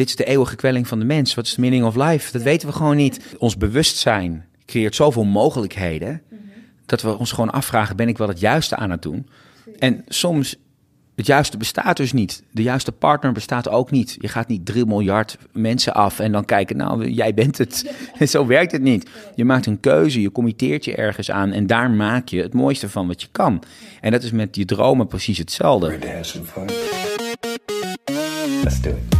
dit is de eeuwige kwelling van de mens. Wat is de meaning of life? Dat weten we gewoon niet. Ons bewustzijn creëert zoveel mogelijkheden dat we ons gewoon afvragen: ben ik wel het juiste aan het doen? En soms het juiste bestaat dus niet. De juiste partner bestaat ook niet. Je gaat niet 3 miljard mensen af en dan kijken, nou, jij bent het. Zo werkt het niet. Je maakt een keuze, je committeert je ergens aan en daar maak je het mooiste van wat je kan. En dat is met je dromen precies hetzelfde. Let's do it.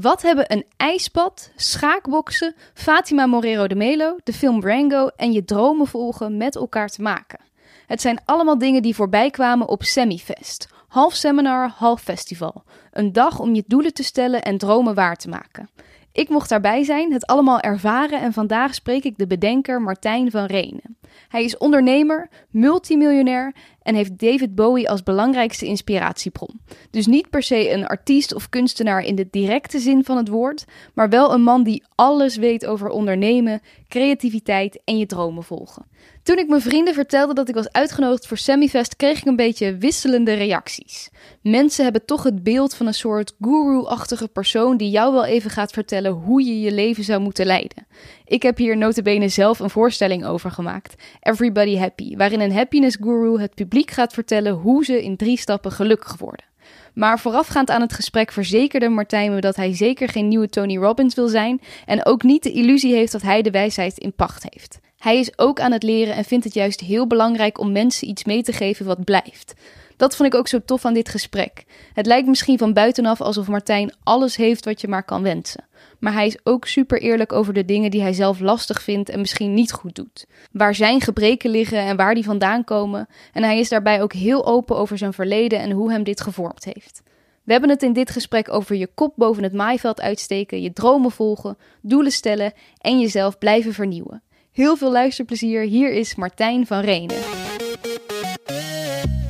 Wat hebben een ijsbad, schaakboksen, Fatima Morero de Melo, de film Rango en je dromen volgen met elkaar te maken? Het zijn allemaal dingen die voorbij kwamen op Semifest. Half seminar, half festival. Een dag om je doelen te stellen en dromen waar te maken. Ik mocht daarbij zijn, het allemaal ervaren en vandaag spreek ik de bedenker Martijn van Renen. Hij is ondernemer, multimiljonair en heeft David Bowie als belangrijkste inspiratiebron. Dus niet per se een artiest of kunstenaar in de directe zin van het woord, maar wel een man die alles weet over ondernemen, creativiteit en je dromen volgen. Toen ik mijn vrienden vertelde dat ik was uitgenodigd voor Semifest, kreeg ik een beetje wisselende reacties. Mensen hebben toch het beeld van een soort guru-achtige persoon die jou wel even gaat vertellen hoe je je leven zou moeten leiden. Ik heb hier notabene zelf een voorstelling over gemaakt, Everybody Happy, waarin een happiness guru het publiek gaat vertellen hoe ze in drie stappen gelukkig worden. Maar voorafgaand aan het gesprek verzekerde Martijn me dat hij zeker geen nieuwe Tony Robbins wil zijn en ook niet de illusie heeft dat hij de wijsheid in pacht heeft. Hij is ook aan het leren en vindt het juist heel belangrijk om mensen iets mee te geven wat blijft. Dat vond ik ook zo tof aan dit gesprek. Het lijkt misschien van buitenaf alsof Martijn alles heeft wat je maar kan wensen. Maar hij is ook super eerlijk over de dingen die hij zelf lastig vindt en misschien niet goed doet. Waar zijn gebreken liggen en waar die vandaan komen. En hij is daarbij ook heel open over zijn verleden en hoe hem dit gevormd heeft. We hebben het in dit gesprek over je kop boven het maaiveld uitsteken, je dromen volgen, doelen stellen en jezelf blijven vernieuwen. Heel veel luisterplezier. Hier is Martijn van Renen.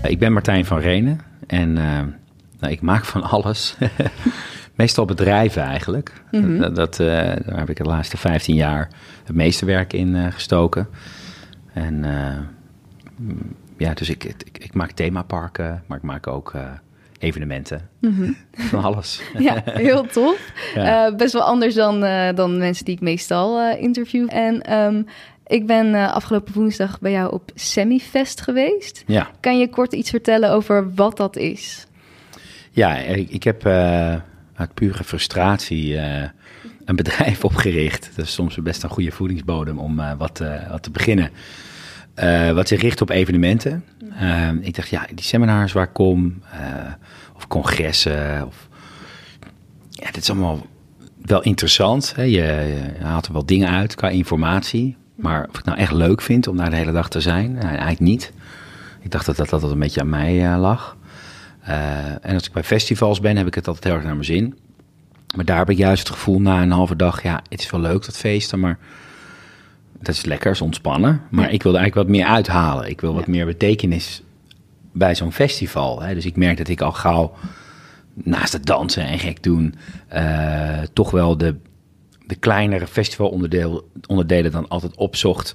Ik ben Martijn van Renen en uh, nou, ik maak van alles. Meestal bedrijven eigenlijk. Mhm. dat, dat uh, daar heb ik de laatste 15 jaar het meeste werk in uh, gestoken. En ja, dus ik, ik, ik, maak themaparken, maar ik maak ook evenementen. Mhm. Van alles. ja, heel tof. Ja. Uh, best wel anders dan, uh, dan mensen die ik meestal uh, interview. En um, ik ben afgelopen woensdag bij jou op Semifest geweest. Ja. Kan je kort iets vertellen over wat dat is? Ja, ik, ik heb uit pure frustratie een bedrijf opgericht. Dat is soms best een goede voedingsbodem om wat, wat te beginnen. Wat zich richt op evenementen. Mhm. ik dacht, ja, die seminars waar ik kom, of congressen. Of... Ja, dit is allemaal wel interessant. Hè? Je, haalt er wel dingen uit qua informatie. Maar of ik nou echt leuk vind om daar de hele dag te zijn, nou, eigenlijk niet. Ik dacht dat dat, dat een beetje aan mij lag. En als ik bij festivals ben, heb ik het altijd heel erg naar mijn zin. Maar daar heb ik juist het gevoel na een halve dag, ja, het is wel leuk dat feesten, maar dat is lekker, is ontspannen. Maar ik wil er eigenlijk wat meer uithalen. Ik wil wat meer betekenis bij zo'n festival. Hè. Dus ik merk dat ik al gauw naast het dansen en gek doen, uh, toch wel de, de kleinere festivalonderdelen dan altijd opzocht.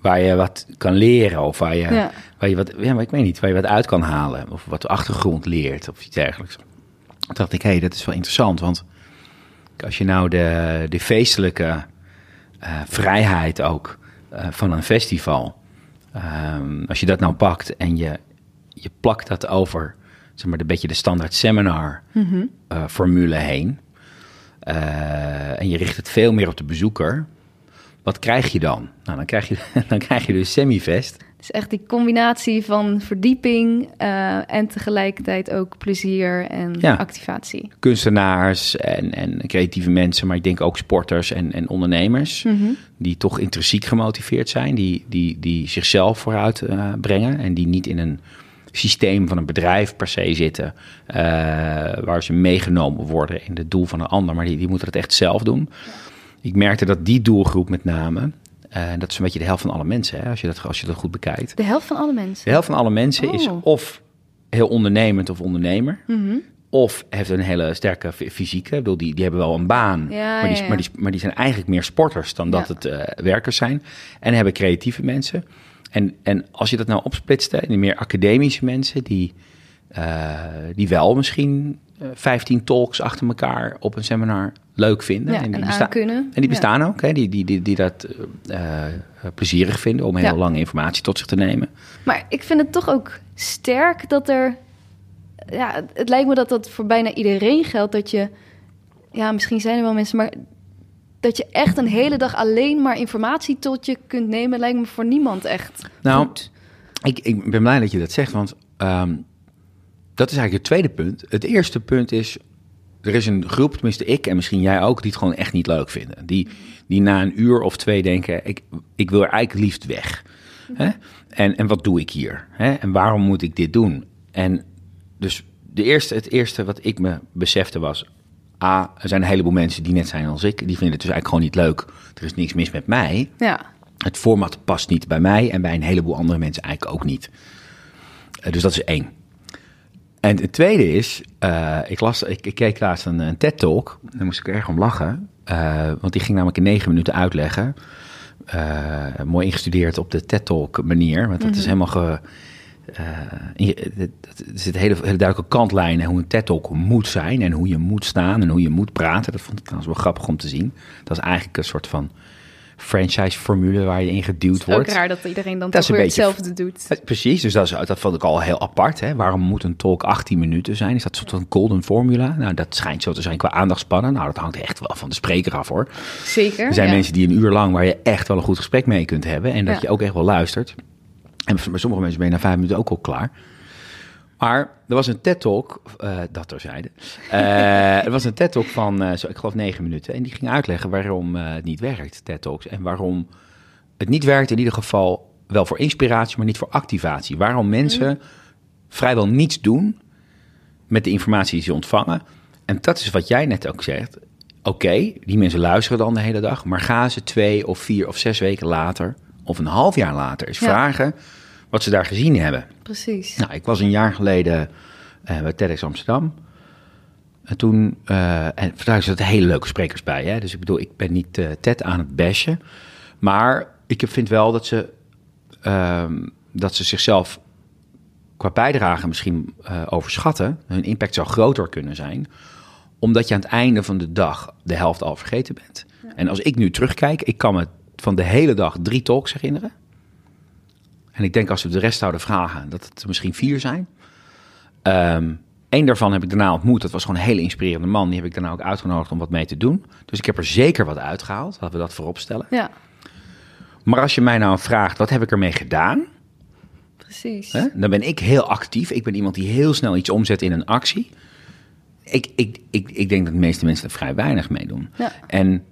Waar je wat kan leren of waar je, ja. waar je wat, ja, maar ik weet niet, waar je wat uit kan halen. Of wat achtergrond leert of iets dergelijks. Toen dacht ik, hé, hey, dat is wel interessant. Want als je nou de, de feestelijke uh, vrijheid ook uh, van een festival. Um, als je dat nou pakt en je je plakt dat over zeg maar, een beetje de standaard seminar mhm. eh, formule heen. En je richt het veel meer op de bezoeker. Wat krijg je dan? Nou, dan krijg je, dan krijg je dus Semifest. Dus echt die combinatie van verdieping uh, en tegelijkertijd ook plezier en ja. activatie. Kunstenaars en, en creatieve mensen, maar ik denk ook sporters en, en ondernemers. Mm -hmm. Die toch intrinsiek gemotiveerd zijn, die, die, die zichzelf vooruit uh, brengen en die niet in een systeem van een bedrijf per se zitten. Uh, waar ze meegenomen worden in het doel van een ander. Maar die, die moeten het echt zelf doen. Ik merkte dat die doelgroep met name, uh, dat is een beetje de helft van alle mensen, hè, als, je dat, als je dat goed bekijkt. De helft van alle mensen? De helft van alle mensen is Oh. of heel ondernemend of ondernemer. Mhm. Of heeft een hele sterke fy- fysieke. Ik bedoel, die, die hebben wel een baan. Ja, maar, die, ja, ja. Maar, die, maar die zijn eigenlijk meer sporters dan dat het eh, werkers zijn. En hebben creatieve mensen. En, en als je dat nou opsplitste, in de meer academische mensen, die, eh, die wel misschien eh, 15 talks achter elkaar op een seminar leuk vinden. Ja, die en besta- aankunnen. En die Ja. bestaan ook, hè? Die, die, die, die dat eh, eh, plezierig vinden om heel Ja. lange informatie tot zich te nemen. Maar ik vind het toch ook sterk dat er... Ja, het- lijkt me dat dat voor bijna iedereen geldt. Dat je... Ja, misschien zijn er wel mensen, maar... Dat je echt een hele dag alleen maar informatie tot je kunt nemen... lijkt me voor niemand echt Nou, goed. Ik, ik ben blij dat je dat zegt, want ehm, dat is eigenlijk het tweede punt. Het eerste punt is, er is een groep, tenminste ik en misschien jij ook, die het gewoon echt niet leuk vinden. Die, die na een uur of twee denken, ik, ik wil er eigenlijk liefst weg. Hè? En, en wat doe ik hier? Hè? En waarom moet ik dit doen? En dus de eerste, het eerste wat ik me besefte was, A, er zijn een heleboel mensen die net zijn als ik, die vinden het dus eigenlijk gewoon niet leuk. Er is niks mis met mij. Ja, Het format past niet bij mij en bij een heleboel andere mensen eigenlijk ook niet. Eh, dus dat is één. En het tweede is, eh, ik, las, ik, ik keek laatst een, een TED-talk, daar moest ik erg om lachen, eh, want die ging namelijk in negen minuten uitleggen. Eh, mooi ingestudeerd op de TED-talk manier, want dat is helemaal ge... er zit hele, hele duidelijke kantlijnen hoe een TED-talk moet zijn en hoe je moet staan en hoe je moet praten. Dat vond ik trouwens wel grappig om te zien. Dat is eigenlijk een soort van franchise-formule waar je in geduwd ook wordt. raar dat iedereen dan Dat is toch weer beetje- hetzelfde doet. Eh, Precies, dus dat, is, dat vond ik al heel apart. Hè? Waarom moet een talk 18 minuten zijn? Is dat een soort van golden formula? Nou, dat schijnt zo te zijn qua aandachtspannen. Nou, dat hangt echt wel van de spreker af hoor. Zeker. Er zijn ja. mensen die een uur lang waar je echt wel een goed gesprek mee kunt hebben. En dat Ja. je ook echt wel luistert. En bij sommige mensen ben je na vijf minuten ook al klaar. Maar er was een TED-talk, eh dat terzijde. Eh er was een TED-talk van, eh, zo, ik geloof, negen minuten. En die ging uitleggen waarom het niet werkt, TED-talks. En waarom het niet werkt in ieder geval wel voor inspiratie, maar niet voor activatie. Waarom mensen vrijwel niets doen met de informatie die ze ontvangen. En dat is wat jij net ook zegt. Oké, die mensen luisteren dan de hele dag, maar gaan ze twee of vier of zes weken later, of een half jaar later, eens Ja. vragen wat ze daar gezien hebben. Precies. Nou, ik was een jaar geleden eh, bij TEDx Amsterdam. En toen, eh en daar zaten hele leuke sprekers bij. Hè? Dus ik bedoel, ik ben niet eh TED aan het bashen. Maar ik vind wel dat ze, ehm, dat ze zichzelf qua bijdrage misschien overschatten. Hun impact zou groter kunnen zijn. Omdat je aan het einde van de dag de helft al vergeten bent. En als ik nu terugkijk, ik kan me van de hele dag drie talks herinneren. En ik denk als we de rest zouden vragen, dat het misschien vier zijn. Eén daarvan heb ik daarna ontmoet. Dat was gewoon een hele inspirerende man. Die heb ik daarna ook uitgenodigd om wat mee te doen. Dus ik heb er zeker wat uitgehaald. Laten we dat voorop stellen. Ja, Maar als je mij nou vraagt, wat heb ik ermee gedaan? precies. Hè? Dan ben ik heel actief. Ik ben iemand die heel snel iets omzet in een actie. Ik, ik, ik, ik denk dat de meeste mensen er vrij weinig mee doen. Ja. En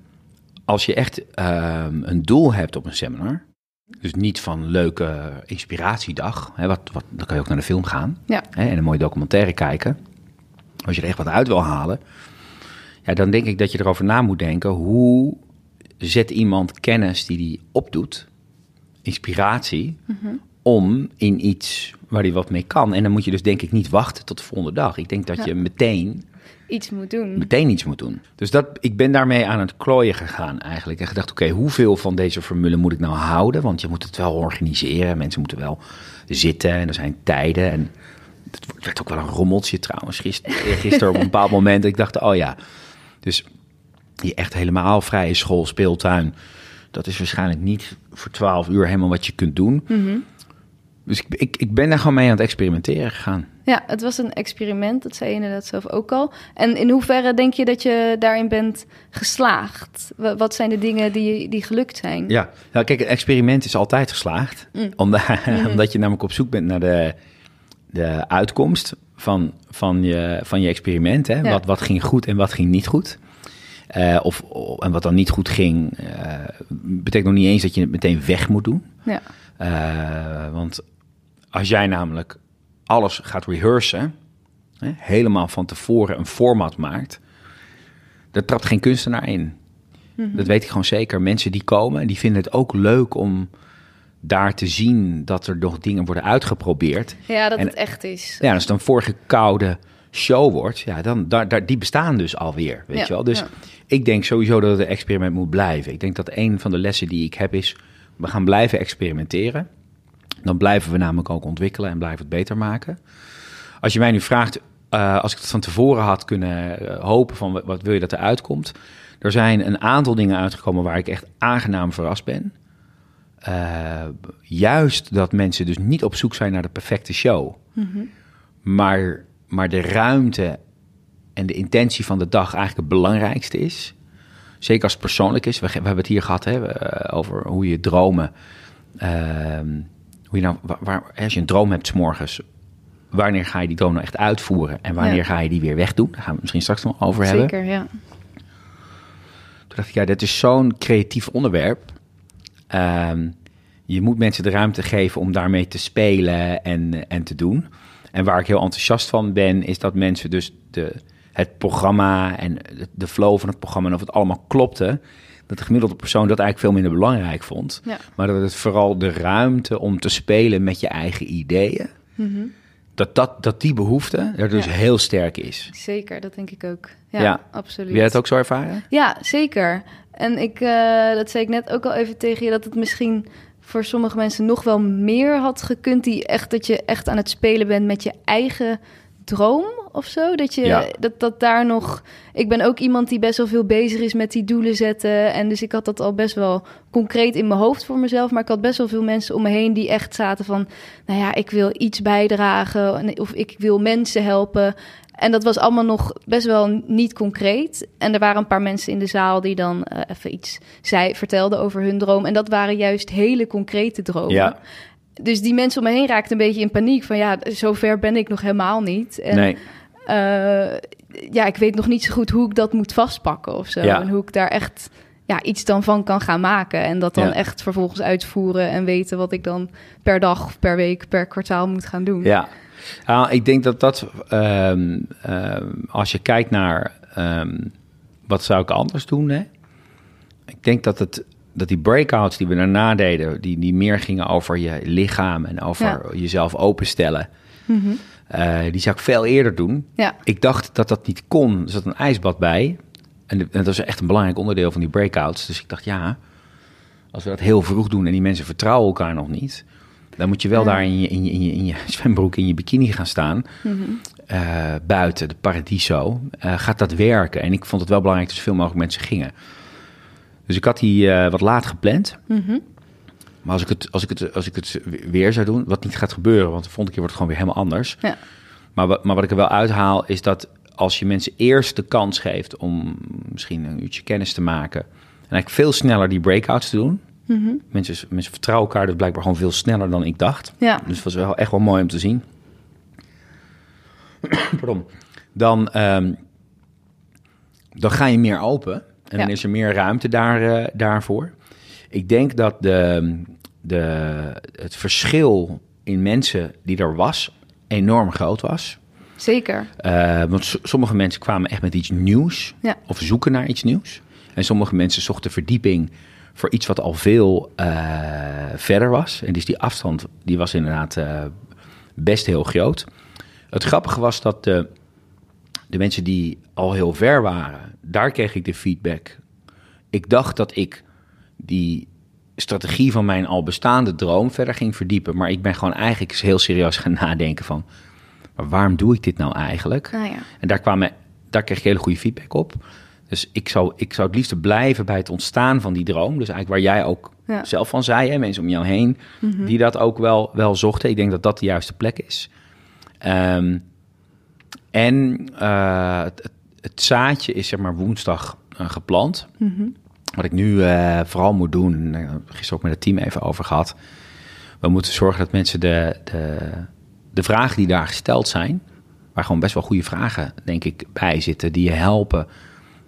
als je echt ehm, een doel hebt op een seminar, dus niet van leuke inspiratiedag, hè, wat, wat, dan kan je ook naar de film gaan Ja. hè, en een mooie documentaire kijken. Als je er echt wat uit wil halen, ja, dan denk ik dat je erover na moet denken hoe zet iemand kennis die die opdoet, inspiratie, om in iets waar hij wat mee kan. En dan moet je dus denk ik niet wachten tot de volgende dag. Ik denk dat Ja. je meteen Iets moet doen. meteen iets moet doen. Dus dat, ik ben daarmee aan het klooien gegaan eigenlijk. En gedacht, oké, hoeveel van deze formule moet ik nou houden? Want je moet het wel organiseren. Mensen moeten wel zitten en er zijn tijden. En het werd ook wel een rommeltje trouwens. Gisteren, gisteren op een bepaald moment. Ik dacht, oh ja. Dus die echt helemaal vrije school, speeltuin. Dat is waarschijnlijk niet voor 12 uur helemaal wat je kunt doen. Dus ik, ik, ik ben daar gewoon mee aan het experimenteren gegaan. Ja, het was een experiment, dat zei je inderdaad zelf ook al. En in hoeverre denk je dat je daarin bent geslaagd? Wa- Wat zijn de dingen die, die gelukt zijn? Ja, nou, kijk, een experiment is altijd geslaagd. Omdat, omdat je namelijk op zoek bent naar de, de uitkomst van, van, je, van je experiment. Hè? Ja. Wat, wat ging goed en wat ging niet goed. Eh, of, of- en wat dan niet goed ging, eh, betekent nog niet eens dat je het meteen weg moet doen. Ja, Eh, want als jij namelijk alles gaat rehearsen, hè, helemaal van tevoren een format maakt, daar trapt geen kunstenaar in. Dat weet ik gewoon zeker. Mensen die komen, die vinden het ook leuk om daar te zien dat er nog dingen worden uitgeprobeerd. Ja, dat En- het echt is. Ja, als het een vorige koude show wordt, ja, dan daar, daar, die bestaan dus alweer, weet Ja, je wel. Dus ja. ik denk sowieso dat het een experiment moet blijven. Ik denk dat een van de lessen die ik heb is, we gaan blijven experimenteren. Dan blijven we namelijk ook ontwikkelen en blijven het beter maken. Als je mij nu vraagt, eh, als ik het van tevoren had kunnen eh, hopen van wat, wil je dat er uitkomt. Er zijn een aantal dingen uitgekomen waar ik echt aangenaam verrast ben. Eh, juist dat mensen dus niet op zoek zijn naar de perfecte show. Maar, maar de ruimte en de intentie van de dag eigenlijk het belangrijkste is. Zeker als het persoonlijk is. We, we hebben het hier gehad hè, over hoe je dromen. ehm, je nou, waar, waar- als je een droom hebt 's morgens, wanneer ga je die droom nou echt uitvoeren? En wanneer Ja. ga je die weer wegdoen? Daar gaan we het misschien straks nog over hebben. Zeker, ja. Toen dacht ik, ja, dit is zo'n creatief onderwerp. Ehm, je moet mensen de ruimte geven om daarmee te spelen en, en te doen. En waar ik heel enthousiast van ben, is dat mensen dus de, het programma en de flow van het programma en of het allemaal klopte, dat de gemiddelde persoon dat eigenlijk veel minder belangrijk vond. Ja. Maar dat het vooral de ruimte om te spelen met je eigen ideeën, dat, dat, dat die behoefte er dus Ja. heel sterk is. Zeker, dat denk ik ook. Ja, Ja. absoluut. Heb jij het ook zo ervaren? Ja, zeker. En ik, eh, dat zei ik net ook al even tegen je, dat het misschien voor sommige mensen nog wel meer had gekund. Die echt, dat je echt aan het spelen bent met je eigen droom of zo. Dat, je, Ja. dat, dat daar nog... Ik ben ook iemand die best wel veel bezig is met die doelen zetten. En dus ik had dat al best wel concreet in mijn hoofd voor mezelf. Maar ik had best wel veel mensen om me heen die echt zaten van... Nou ja, ik wil iets bijdragen en- of ik wil mensen helpen. En dat was allemaal nog best wel niet concreet. En er waren een paar mensen in de zaal die dan eh, even iets zei, vertelden over hun droom. En dat waren juist hele concrete dromen. Ja. Dus die mensen om me heen raakten een beetje in paniek. Van ja, zover ben ik nog helemaal niet. En, nee. Eh, ja, ik weet nog niet zo goed hoe ik dat moet vastpakken of zo. Ja. En hoe ik daar echt ja, iets dan van kan gaan maken. En dat dan Ja. echt vervolgens uitvoeren en weten wat ik dan per dag, per week, per kwartaal moet gaan doen. Ja, Nou, ik denk dat dat, ehm, ehm, als je kijkt naar ehm, wat zou ik anders doen, hè? ik denk dat, het, dat die breakouts die we daarna deden, die, die meer gingen over je lichaam en over Ja. jezelf openstellen, Mhm. Eh, die zou ik veel eerder doen. Ja. Ik dacht dat dat niet kon. Er zat een ijsbad bij. En, de- en dat is echt een belangrijk onderdeel van die breakouts. Dus ik dacht, ja, als we dat heel vroeg doen en die mensen vertrouwen elkaar nog niet, dan moet je wel Ja. daar in je, in, je, in, je, in je zwembroek, in je bikini gaan staan. Mhm. eh, buiten, de paradiso. Eh, gaat dat werken? En ik vond het wel belangrijk dat zoveel mogelijk mensen gingen. Dus ik had die wat laat gepland. Mhm. Maar als ik, het, als, ik het, als ik het weer zou doen, wat niet gaat gebeuren, want de volgende keer wordt het gewoon weer helemaal anders. Ja. Maar, wat- maar wat ik er wel uithaal is dat als je mensen eerst de kans geeft om misschien een uurtje kennis te maken. En eigenlijk veel sneller die breakouts te doen. Mhm. Mensen, mensen vertrouwen elkaar dus blijkbaar gewoon veel sneller dan ik dacht. Ja. Dus het was wel echt wel mooi om te zien. Pardon. Dan, ehm, dan ga je meer open. En dan is er meer ruimte daar, eh, daarvoor. Ik denk dat de, de, het verschil in mensen die er was enorm groot was. Zeker. Eh, want sommige mensen kwamen echt met iets nieuws Ja. of zoeken naar iets nieuws. En sommige mensen zochten verdieping voor iets wat al veel eh, verder was. En dus die afstand die was inderdaad eh, best heel groot. Het grappige was dat de, de mensen die al heel ver waren, daar kreeg ik de feedback. Ik dacht dat ik die strategie van mijn al bestaande droom verder ging verdiepen. Maar ik ben gewoon eigenlijk heel serieus gaan nadenken van... maar waarom doe ik dit nou eigenlijk? Nou ja. En daar, kwamen, daar kreeg ik hele goede feedback op. Dus ik zou, ik zou het liefst blijven bij het ontstaan van die droom. Dus eigenlijk waar jij ook Ja. zelf van zei, hè, mensen om jou heen... die dat ook wel, wel zochten. Ik denk dat dat de juiste plek is. Ehm, en eh, het, zaadje is zeg maar woensdag eh, geplant. Wat ik nu eh, vooral moet doen, ik gisteren ook met het team even over gehad. We moeten zorgen dat mensen de, de, de vragen die daar gesteld zijn, waar gewoon best wel goede vragen, denk ik, bij zitten, die je helpen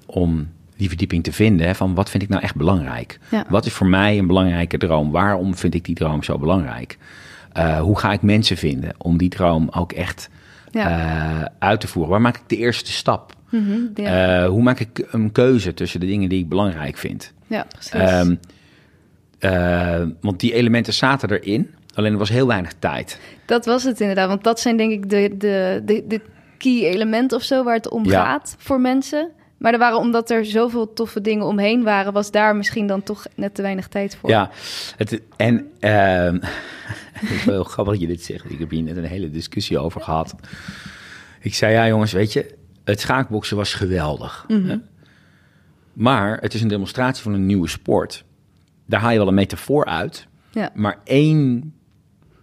om die verdieping te vinden. Hè, van wat vind ik nou echt belangrijk? Ja. Wat is voor mij een belangrijke droom? Waarom vind ik die droom zo belangrijk? Eh, hoe ga ik mensen vinden om die droom ook echt Ja. eh, uit te voeren? Waar maak ik de eerste stap? Mhm, ja. Eh, hoe maak ik een keuze tussen de dingen die ik belangrijk vind? ja, precies. Ehm, eh, want die elementen zaten erin, alleen er was heel weinig tijd. dat was het inderdaad. Want dat zijn denk ik de, de, de, de key elementen of zo waar het om gaat voor mensen. Maar er waren, omdat er zoveel toffe dingen omheen waren, was daar misschien dan toch net te weinig tijd voor. Ja, het, en ehm, het is wel heel grappig dat je dit zegt. Ik heb hier net een hele discussie over gehad. Ik zei, ja jongens, weet je, het schaakboksen was geweldig. hè? Maar het is een demonstratie van een nieuwe sport. Daar haal je wel een metafoor uit. Ja. Maar één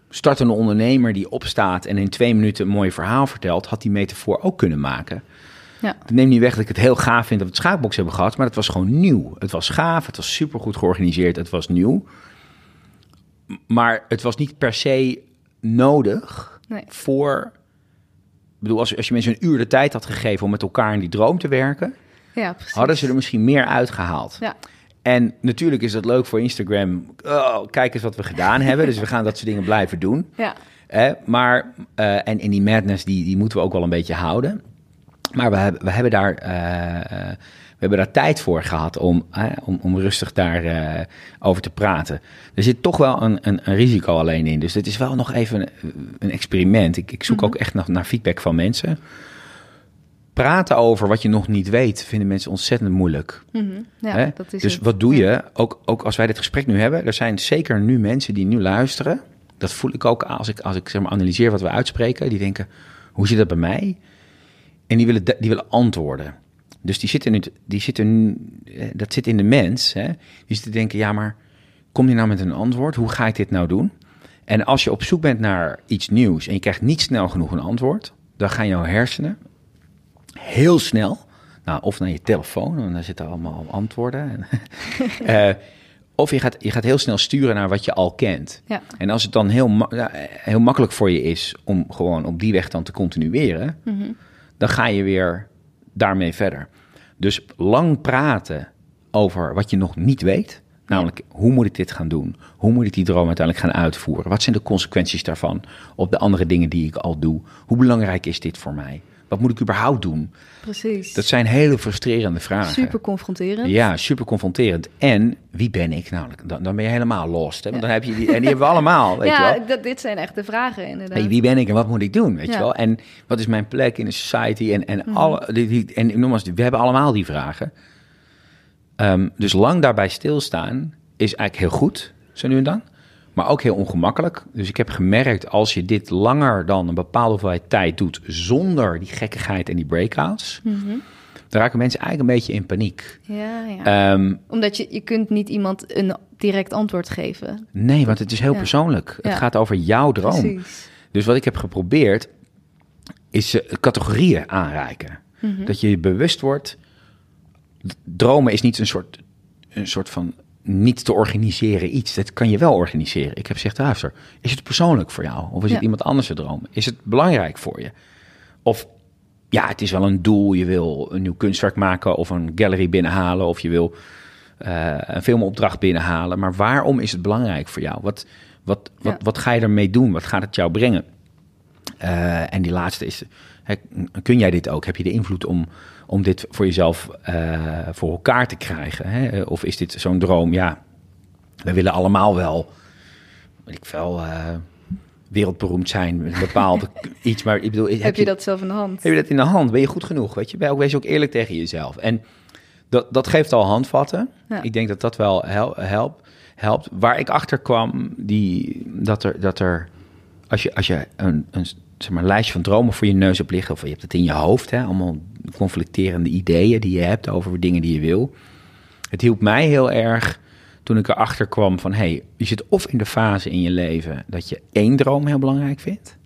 startende ondernemer die opstaat en in twee minuten een mooi verhaal vertelt, had die metafoor ook kunnen maken. Ja. Dat neemt niet weg dat ik het heel gaaf vind dat we het schaakbox hebben gehad, maar het was gewoon nieuw. Het was gaaf, het was supergoed georganiseerd, het was nieuw. Maar het was niet per se nodig Nee. voor... Ik bedoel, als, als je mensen een uur de tijd had gegeven om met elkaar in die droom te werken, ja, hadden ze er misschien meer uitgehaald. Ja, En natuurlijk is dat leuk voor Instagram. Oh, kijk eens wat we gedaan hebben. Dus we gaan dat soort dingen blijven doen. ja? Maar, eh, en, en die madness, die, die moeten we ook wel een beetje houden. Maar we hebben, we hebben, daar, eh, eh, we hebben daar tijd voor gehad om, om, om rustig daarover over over te praten. Er zit toch wel een, een, een risico alleen in. Dus het is wel nog even een, een experiment. Ik, ik zoek ook echt nog naar feedback van mensen. Praten over wat je nog niet weet, vinden mensen ontzettend moeilijk. mhm. ja dat is dus het. wat doe je? Ook, ook als wij dit gesprek nu hebben, er zijn zeker nu mensen die nu luisteren. Dat voel ik ook als ik, als ik zeg maar, analyseer wat we uitspreken. Die denken, hoe zit dat bij mij? En die willen, die willen antwoorden. Dus die zitten nu, die zitten, eh, dat zit in de mens. Hè? Die zitten te denken, ja, maar kom je nou met een antwoord? Hoe ga ik dit nou doen? En als je op zoek bent naar iets nieuws en je krijgt niet snel genoeg een antwoord, dan gaan jouw hersenen heel snel, nou, of naar je telefoon, want daar zitten allemaal antwoorden. Eh, of je gaat, je gaat heel snel sturen naar wat je al kent. Ja. En als het dan heel, ma- heel makkelijk voor je is om gewoon op die weg dan te continueren, Mhm. Dan ga je weer daarmee verder. Dus lang praten over wat je nog niet weet. Namelijk, hoe moet ik dit gaan doen? Hoe moet ik die droom uiteindelijk gaan uitvoeren? Wat zijn de consequenties daarvan op de andere dingen die ik al doe? Hoe belangrijk is dit voor mij? Wat moet ik überhaupt doen? Precies. Dat zijn hele frustrerende vragen. Super confronterend. Ja, super confronterend. En wie ben ik? Nou, dan, dan ben je helemaal lost. Hè? Want dan heb je die, en die hebben we allemaal, weet je ja, wel. dat, dit zijn echt de vragen inderdaad. Hey, wie ben ik en wat moet ik doen, weet Ja. je wel? En wat is mijn plek in de society? En, en, Mhm. alle, die, die, en nogmaals, we hebben allemaal die vragen. Ehm, dus lang daarbij stilstaan is eigenlijk heel goed, zo nu en dan. Maar ook heel ongemakkelijk. Dus ik heb gemerkt, als je dit langer dan een bepaalde hoeveelheid tijd doet... zonder die gekkigheid en die breakouts... Mhm. dan raken mensen eigenlijk een beetje in paniek. Ja, ja. Ehm, Omdat je, je kunt niet iemand een direct antwoord geven. nee, want het is heel Ja. persoonlijk. Het gaat over jouw droom. Precies. Dus wat ik heb geprobeerd, is eh, categorieën aanreiken. Mhm. Dat je je bewust wordt. Dromen is niet een soort, een soort van niet te organiseren iets. Dat kan je wel organiseren. Ik heb gezegd, luister, is het persoonlijk voor jou? Of is het iemand anders droom? Is het belangrijk voor je? Of ja, het is wel een doel. Je wil een nieuw kunstwerk maken of een gallery binnenhalen. Of je wil eh, een filmopdracht binnenhalen. Maar waarom is het belangrijk voor jou? Wat, wat, wat, Ja. wat ga je ermee doen? Wat gaat het jou brengen? Eh, en die laatste is, hè, kun jij dit ook? Heb je de invloed om, om dit voor jezelf eh, voor elkaar te krijgen? Hè? Of is dit zo'n droom? Ja, we willen allemaal wel, weet ik veel, eh, wereldberoemd zijn met een bepaald iets. Maar ik bedoel, Heb, je dat zelf in de hand? heb je dat in de hand? Ben je goed genoeg? Weet je, Ben ook, wees ook eerlijk tegen jezelf. En dat, dat geeft al handvatten. Ja. Ik denk dat dat wel hel- helpt. helpt. Waar ik achter kwam, die, dat er, dat er als je, als je een, een zeg maar, lijstje van dromen voor je neus hebt liggen, of je hebt het in je hoofd, hè, allemaal conflicterende ideeën die je hebt over dingen die je wil. Het hielp mij heel erg toen ik erachter kwam van, hey, je zit of in de fase in je leven dat je één droom heel belangrijk vindt.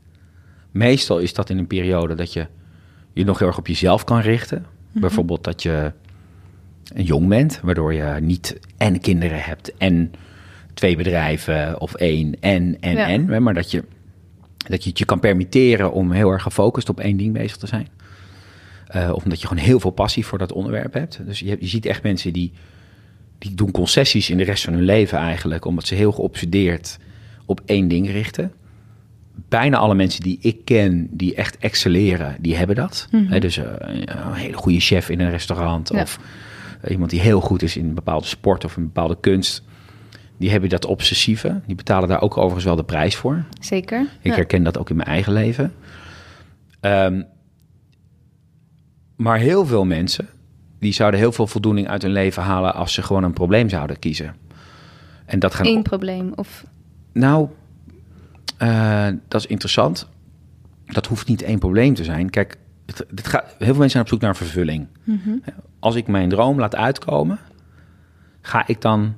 Meestal is dat in een periode dat je je nog heel erg op jezelf kan richten. Bijvoorbeeld dat je een jong bent, waardoor je niet en kinderen hebt en twee bedrijven of één en, en, Ja. en. Maar dat je, dat je het je kan permitteren om heel erg gefocust op één ding bezig te zijn. Eh, of omdat je gewoon heel veel passie voor dat onderwerp hebt. Dus je, je ziet echt mensen die, die doen concessies in de rest van hun leven eigenlijk, omdat ze heel geobsedeerd op één ding richten. bijna alle mensen die ik ken, die echt excelleren, die hebben dat. Hè, dus eh, een hele goede chef in een restaurant Ja. of iemand die heel goed is in een bepaalde sport of een bepaalde kunst. Die hebben dat obsessieve. Die betalen daar ook overigens wel de prijs voor. Zeker. Ik Ja. herken dat ook in mijn eigen leven. Ehm, maar heel veel mensen, die zouden heel veel voldoening uit hun leven halen als ze gewoon een probleem zouden kiezen. En dat gaan Eén probleem. Of nou, eh, dat is interessant. Dat hoeft niet één probleem te zijn. Kijk, het, het gaat, heel veel mensen zijn op zoek naar vervulling. Als ik mijn droom laat uitkomen, ga ik dan,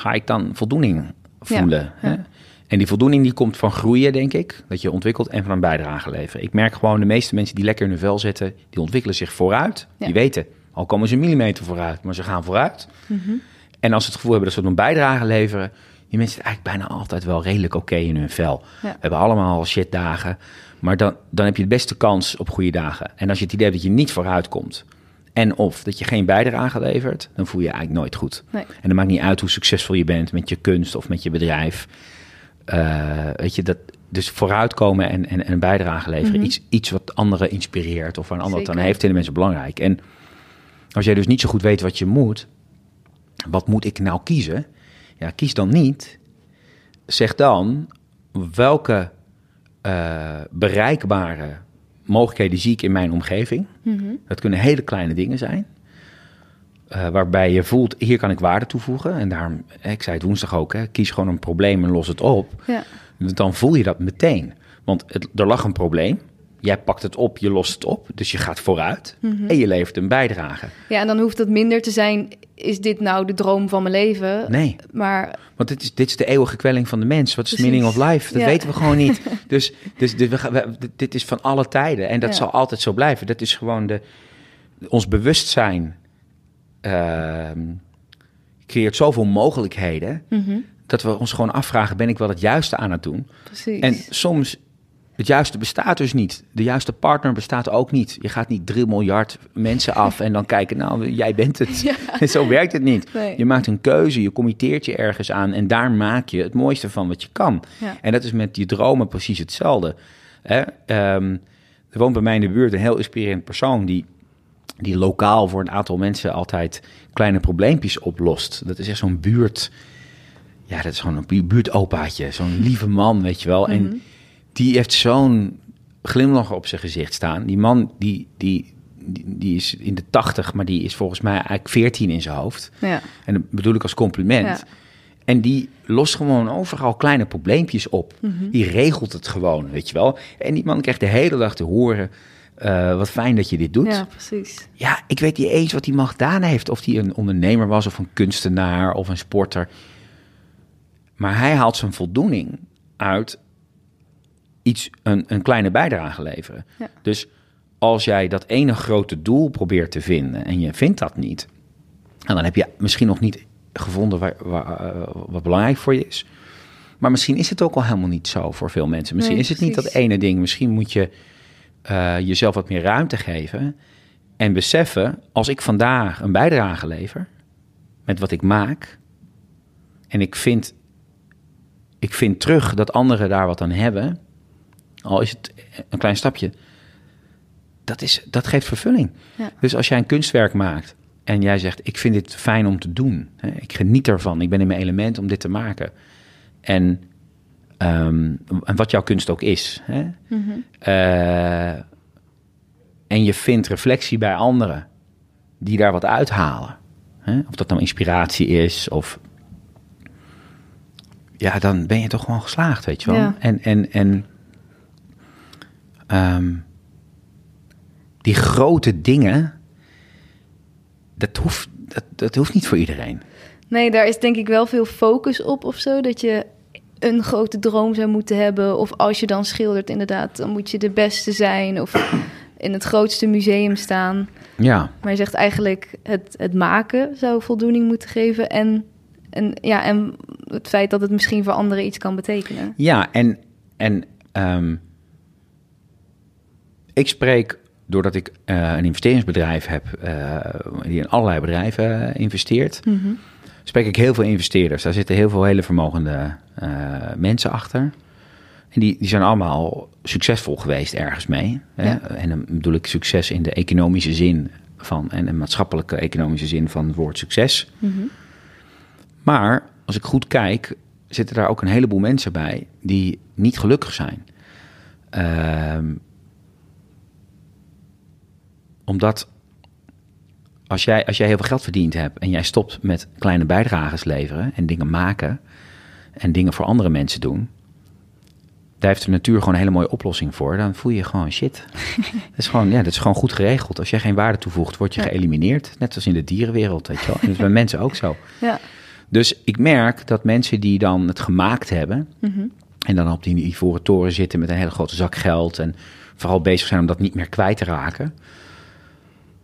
ga ik dan voldoening voelen. ja. En die voldoening die komt van groeien, denk ik. Dat je ontwikkelt en van een bijdrage leveren. Ik merk gewoon de meeste mensen die lekker in hun vel zitten, die ontwikkelen zich vooruit. Ja. Die weten, al komen ze een millimeter vooruit, maar ze gaan vooruit. En als ze het gevoel hebben dat ze een bijdrage leveren, die mensen zitten eigenlijk bijna altijd wel redelijk oké in hun vel. We hebben allemaal shitdagen, maar dan, dan heb je de beste kans op goede dagen. En als je het idee hebt dat je niet vooruit komt en of dat je geen bijdrage levert, dan voel je je eigenlijk nooit goed. Nee. En dan maakt niet uit hoe succesvol je bent met je kunst of met je bedrijf. Eh, weet je, dat, dus vooruitkomen en, en, en een bijdrage leveren. iets, iets wat anderen inspireert of waar een ander het aan heeft, vinden mensen belangrijk. En als jij dus niet zo goed weet wat je moet, wat moet ik nou kiezen? Ja, kies dan niet. Zeg dan welke eh, bereikbare mogelijkheden zie ik in mijn omgeving. Dat kunnen hele kleine dingen zijn. eh, waarbij je voelt, hier kan ik waarde toevoegen. En daarom, hè, ik zei het woensdag ook, hè, kies gewoon een probleem en los het op. ja. Dan voel je dat meteen. Want het, er lag een probleem. Jij pakt het op, je lost het op. Dus je gaat vooruit en je levert een bijdrage. ja, en dan hoeft het minder te zijn... is dit nou de droom van mijn leven? Nee, Maar want dit is, dit is de eeuwige kwelling van de mens. Wat is de Precies. meaning of life? Dat Ja. weten we gewoon niet. Dus, dus, dus we- dit is van alle tijden. En dat Ja. zal altijd zo blijven. Dat is gewoon de, ons bewustzijn ehm, creëert zoveel mogelijkheden... dat we ons gewoon afvragen, ben ik wel het juiste aan het doen? precies. En soms, het juiste bestaat dus niet. De juiste partner bestaat ook niet. Je gaat niet 3 miljard mensen af en dan kijken, nou, jij bent het. Zo werkt het niet. Nee. Je maakt een keuze, je committeert je ergens aan en daar maak je het mooiste van wat je kan. Ja. En dat is met je dromen precies hetzelfde. Hè? Ehm, er woont bij mij in de buurt een heel inspirerend persoon die, die lokaal voor een aantal mensen altijd kleine probleempjes oplost. Dat is echt zo'n buurt. Ja, dat is gewoon een bu- buurtopaatje. Zo'n lieve man, weet je wel. En die heeft zo'n glimlach op zijn gezicht staan. Die man, die, die, die, die is in de tachtig, maar die is volgens mij eigenlijk 14 in zijn hoofd. ja. En dat bedoel ik als compliment. Ja. En die lost gewoon overal kleine probleempjes op. Die regelt het gewoon, weet je wel. En die man krijgt de hele dag te horen... eh, wat fijn dat je dit doet. ja, precies. Ja, ik weet niet eens wat die man gedaan heeft. Of hij een ondernemer was, of een kunstenaar, of een sporter. Maar hij haalt zijn voldoening uit iets, een, een kleine bijdrage leveren. Ja. Dus als jij dat ene grote doel probeert te vinden en je vindt dat niet, en dan heb je misschien nog niet gevonden waar, waar, eh, wat belangrijk voor je is. Maar misschien is het ook al helemaal niet zo voor veel mensen. Misschien Nee, is het niet dat ene ding. Misschien moet je eh, jezelf wat meer ruimte geven. En beseffen, als ik vandaag een bijdrage lever met wat ik maak. En ik vind, ik vind terug dat anderen daar wat aan hebben. Al is het een klein stapje. Dat, is, dat geeft vervulling. Ja. Dus als jij een kunstwerk maakt en jij zegt: Ik vind dit fijn om te doen. Hè, ik geniet ervan. Ik ben in mijn element om dit te maken. En, ehm, en wat jouw kunst ook is. Hè, eh, en je vindt reflectie bij anderen die daar wat uithalen. Hè? Of dat nou inspiratie is of... Ja, dan ben je toch gewoon geslaagd, weet je wel. Ja. En, en, en ehm, die grote dingen, dat hoeft, dat, dat hoeft niet voor iedereen. Nee, daar is denk ik wel veel focus op of zo. Dat je een grote droom zou moeten hebben. Of als je dan schildert, inderdaad, dan moet je de beste zijn. Of in het grootste museum staan. Ja, Maar je zegt eigenlijk, het, het maken zou voldoening moeten geven. En, en, ja, en het feit dat het misschien voor anderen iets kan betekenen. Ja, en, en ehm, ik spreek, doordat ik eh, een investeringsbedrijf heb, eh, die in allerlei bedrijven eh, investeert, spreek ik heel veel investeerders. Daar zitten heel veel hele vermogende mensen achter. En die, die zijn allemaal succesvol geweest ergens mee. Hè? Ja. En dan bedoel ik succes in de economische zin van... en de maatschappelijke economische zin van het woord succes. Maar als ik goed kijk, zitten daar ook een heleboel mensen bij... die niet gelukkig zijn. Omdat als jij, als jij heel veel geld verdiend hebt en jij stopt met kleine bijdrages leveren en dingen maken en dingen voor andere mensen doen, daar heeft de natuur gewoon een hele mooie oplossing voor. Dan voel je gewoon shit. dat, is gewoon, ja, dat is gewoon goed geregeld. Als jij geen waarde toevoegt, word je Ja. geëlimineerd. Net als in de dierenwereld, weet je wel. En dat is bij mensen ook zo. Ja. Dus ik merk dat mensen die dan het gemaakt hebben... Mhm. en dan op die ivoren toren zitten met een hele grote zak geld... en vooral bezig zijn om dat niet meer kwijt te raken...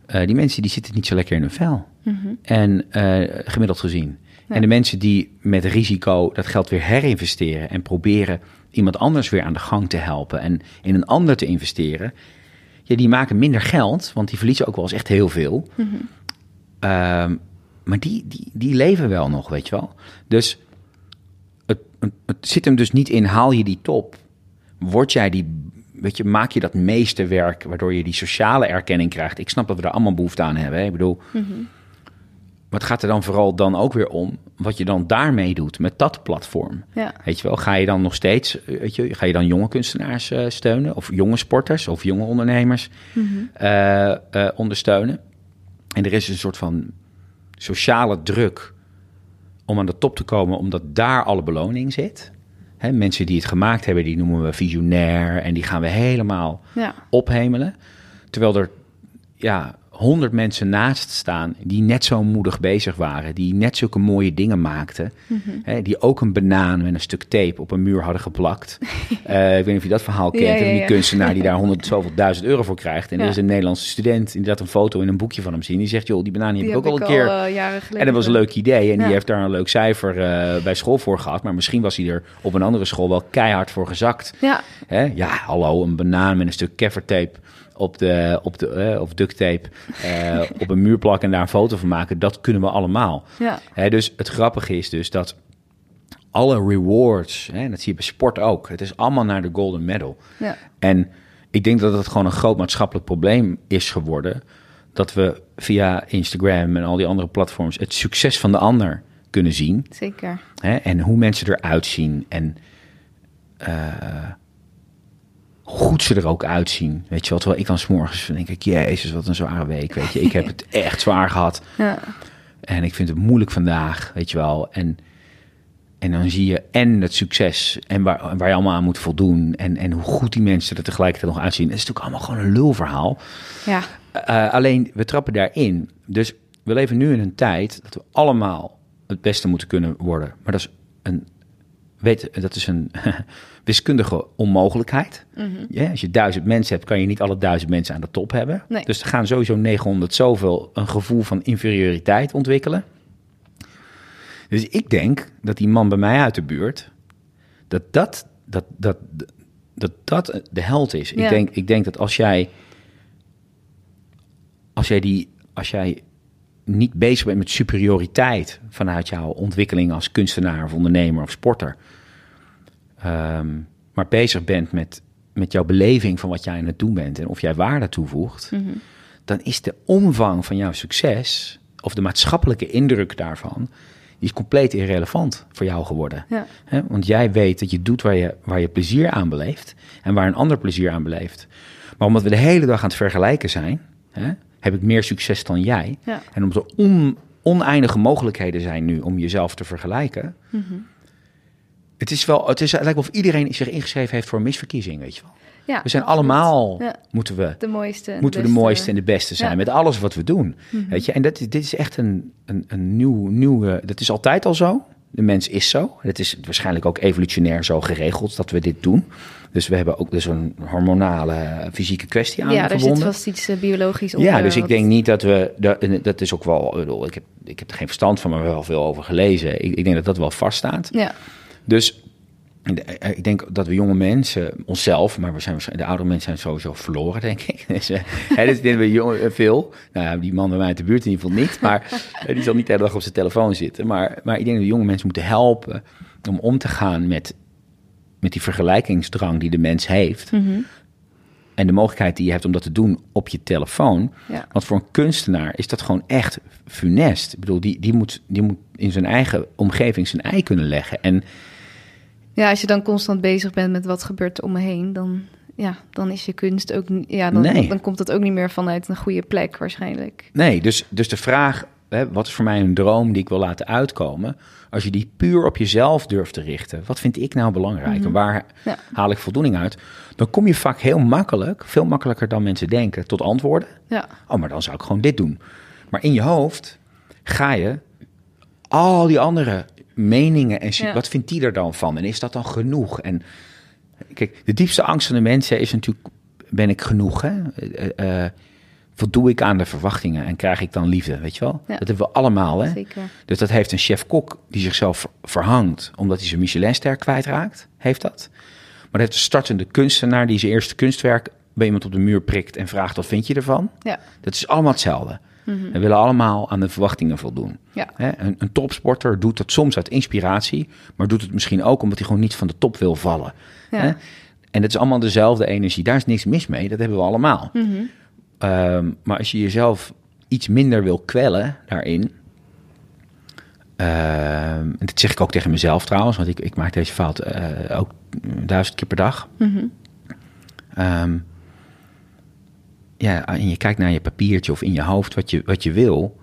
eh, die mensen die zitten niet zo lekker in hun vel. En eh, gemiddeld gezien. Ja. En de mensen die met risico dat geld weer herinvesteren... en proberen iemand anders weer aan de gang te helpen... en in een ander te investeren... Ja, die maken minder geld, want die verliezen ook wel eens echt heel veel... Ehm, maar die, die, die leven wel nog, weet je wel. Dus het, het, het zit hem dus niet in, haal je die top? Word jij die, weet je, maak je dat meeste werk waardoor je die sociale erkenning krijgt? Ik snap dat we daar allemaal behoefte aan hebben. Hè? Ik bedoel, wat gaat er dan vooral dan ook weer om? Wat je dan daarmee doet met dat platform. Ja. Weet je wel, ga je dan nog steeds, eh, weet je, ga je dan jonge kunstenaars eh, steunen? Of jonge sporters of jonge ondernemers eh, eh, ondersteunen? En er is een soort van sociale druk om aan de top te komen, omdat daar alle beloning zit. Hè, mensen die het gemaakt hebben, die noemen we visionair en die gaan we helemaal Ja. ophemelen. Terwijl er ja, honderd mensen naast staan die net zo moedig bezig waren, die net zulke mooie dingen maakten, hè, die ook een banaan met een stuk tape op een muur hadden geplakt. Eh, ik weet niet of je dat verhaal kent, Ja, die kunstenaar die daar honderd zoveel duizend euro voor krijgt. En er is een Nederlandse student die dat een foto in een boekje van hem zien. Die zegt, joh, die banaan die heb ik ook al een keer. eh. En dat was een leuk idee. En die heeft daar een leuk cijfer eh, bij school voor gehad. Maar misschien was hij er op een andere school wel keihard voor gezakt. Ja. Hè? Ja, hallo, een banaan met een stuk keffertape op de, op de, eh, of duct tape eh, op een muur plakken en daar een foto van maken. Dat kunnen we allemaal. Ja. Hè, dus het grappige is dus dat alle rewards, hè, dat zie je bij sport ook. Het is allemaal naar de golden medal. Ja. En ik denk dat het gewoon een groot maatschappelijk probleem is geworden. Dat we via Instagram en al die andere platforms het succes van de ander kunnen zien. Zeker. Hè? En hoe mensen eruit zien. En eh, goed ze er ook uitzien. Weet je wel, terwijl ik dan s'morgens denk ik, jezus, wat een zware week. Weet je, ik heb het echt zwaar gehad. Ja. En ik vind het moeilijk vandaag, weet je wel. En, en dan zie je en het succes en waar, waar je allemaal aan moet voldoen. En, en hoe goed die mensen er tegelijkertijd nog uitzien. Het is natuurlijk allemaal gewoon een lulverhaal. Ja. Eh, alleen, we trappen daarin. Dus we leven nu in een tijd dat we allemaal het beste moeten kunnen worden. Maar dat is een, weet, dat is een wiskundige onmogelijkheid. ja, als je duizend mensen hebt, kan je niet alle duizend mensen aan de top hebben. Nee. Dus er gaan sowieso 900 zoveel een gevoel van inferioriteit ontwikkelen. Dus ik denk dat die man bij mij uit de buurt, dat dat, dat, dat, dat, dat de held is. Ja. Ik, denk, ik denk dat als jij, als jij, die, als jij niet bezig bent met superioriteit vanuit jouw ontwikkeling als kunstenaar of ondernemer of sporter, ehm, maar bezig bent met, met jouw beleving van wat jij aan het doen bent en of jij waarde toevoegt, dan is de omvang van jouw succes of de maatschappelijke indruk daarvan, die is compleet irrelevant voor jou geworden. Ja. Want jij weet dat je doet waar je, waar je plezier aan beleeft en waar een ander plezier aan beleeft. Maar omdat we de hele dag aan het vergelijken zijn, heb ik meer succes dan jij. Ja. En omdat er on, oneindige mogelijkheden zijn nu om jezelf te vergelijken. Het is wel, het, is, het lijkt wel of iedereen zich ingeschreven heeft voor een misverkiezing, weet je wel. Ja, We zijn allemaal, Ja. moeten we de mooiste. en moeten we de beste. mooiste en de beste zijn Ja. Mhm. met alles wat we doen. Weet je, en dat, dit is echt een, een, een nieuw, nieuwe. Dat is altijd al zo. De mens is zo. Het is waarschijnlijk ook evolutionair zo geregeld dat we dit doen. Dus we hebben ook dus een hormonale fysieke kwestie aan Ja, daar zit verbonden. vast iets eh, biologisch onder. Ja, dus ik denk niet dat we. Dat, is ook wel. ik bedoel, Ik heb, ik heb er geen verstand van, maar wel veel over gelezen. Ik, ik denk dat dat wel vaststaat. Ja, Dus eh, ik denk dat we jonge mensen, onszelf, maar we zijn, waarschijnlijk- de oudere mensen zijn sowieso verloren, denk ik. Dus, eh, hè, we jongen, eh, veel, nou die man bij mij uit de buurt in ieder geval niet, maar eh, die zal niet de hele dag op zijn telefoon zitten. Maar, maar ik denk dat we jonge mensen moeten helpen om om te gaan met met die vergelijkingsdrang die de mens heeft. Mhm. En de mogelijkheid die je hebt om dat te doen op je telefoon. Ja. Want voor een kunstenaar is dat gewoon echt funest. Ik bedoel, die, die, moet, die moet in zijn eigen omgeving zijn ei kunnen leggen. En Ja, als je dan constant bezig bent met wat gebeurt er om me heen, dan, ja, dan is je kunst ook. Ja, dan, Nee. dan komt het ook niet meer vanuit een goede plek waarschijnlijk. nee, dus, dus de vraag, hè, wat is voor mij een droom die ik wil laten uitkomen? Als je die puur op jezelf durft te richten, wat vind ik nou belangrijk en waar Ja. haal ik voldoening uit? Dan kom je vaak heel makkelijk, veel makkelijker dan mensen denken, tot antwoorden. Ja, Oh, maar dan zou ik gewoon dit doen. Maar in je hoofd ga je al die andere meningen en Ja. wat vindt die er dan van? En is dat dan genoeg? En kijk, de diepste angst van de mensen is natuurlijk: ben ik genoeg? Hè? Eh, voldoe ik aan de verwachtingen en krijg ik dan liefde? Weet je wel? Ja. Dat hebben we allemaal. Hè? zeker. Dus dat heeft een chef-kok die zichzelf ver- verhangt omdat hij zijn Michelinster kwijtraakt. Heeft dat. Maar dat heeft een startende kunstenaar die zijn eerste kunstwerk bij iemand op de muur prikt en vraagt: wat vind je ervan? Ja, Dat is allemaal hetzelfde. We willen allemaal aan de verwachtingen voldoen. ja, Hè, Een, een topsporter doet dat soms uit inspiratie, maar doet het misschien ook omdat hij gewoon niet van de top wil vallen. Ja. Hè? En het is allemaal dezelfde energie. Daar is niks mis mee, dat hebben we allemaal. Ehm, maar als je jezelf iets minder wil kwellen daarin. ehm, en dat zeg ik ook tegen mezelf trouwens, want ik, ik maak deze fout eh, ook duizend keer per dag. Ehm, ja, en je kijkt naar je papiertje of in je hoofd wat je, wat je wil,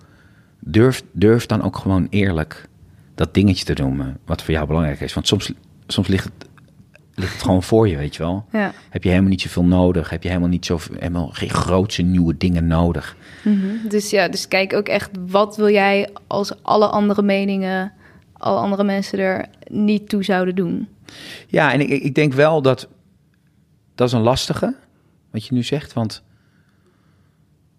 durf, durf dan ook gewoon eerlijk dat dingetje te noemen wat voor jou belangrijk is. Want soms, soms ligt, het, ligt het gewoon voor je, weet je wel. ja. Heb je helemaal niet zoveel nodig? Heb je helemaal niet zo helemaal geen grootse nieuwe dingen nodig? Mhm. Dus ja, dus kijk ook echt, wat wil jij als alle andere meningen, alle andere mensen er niet toe zouden doen? Ja, en ik, ik ik denk wel dat dat is een lastige, wat je nu zegt, want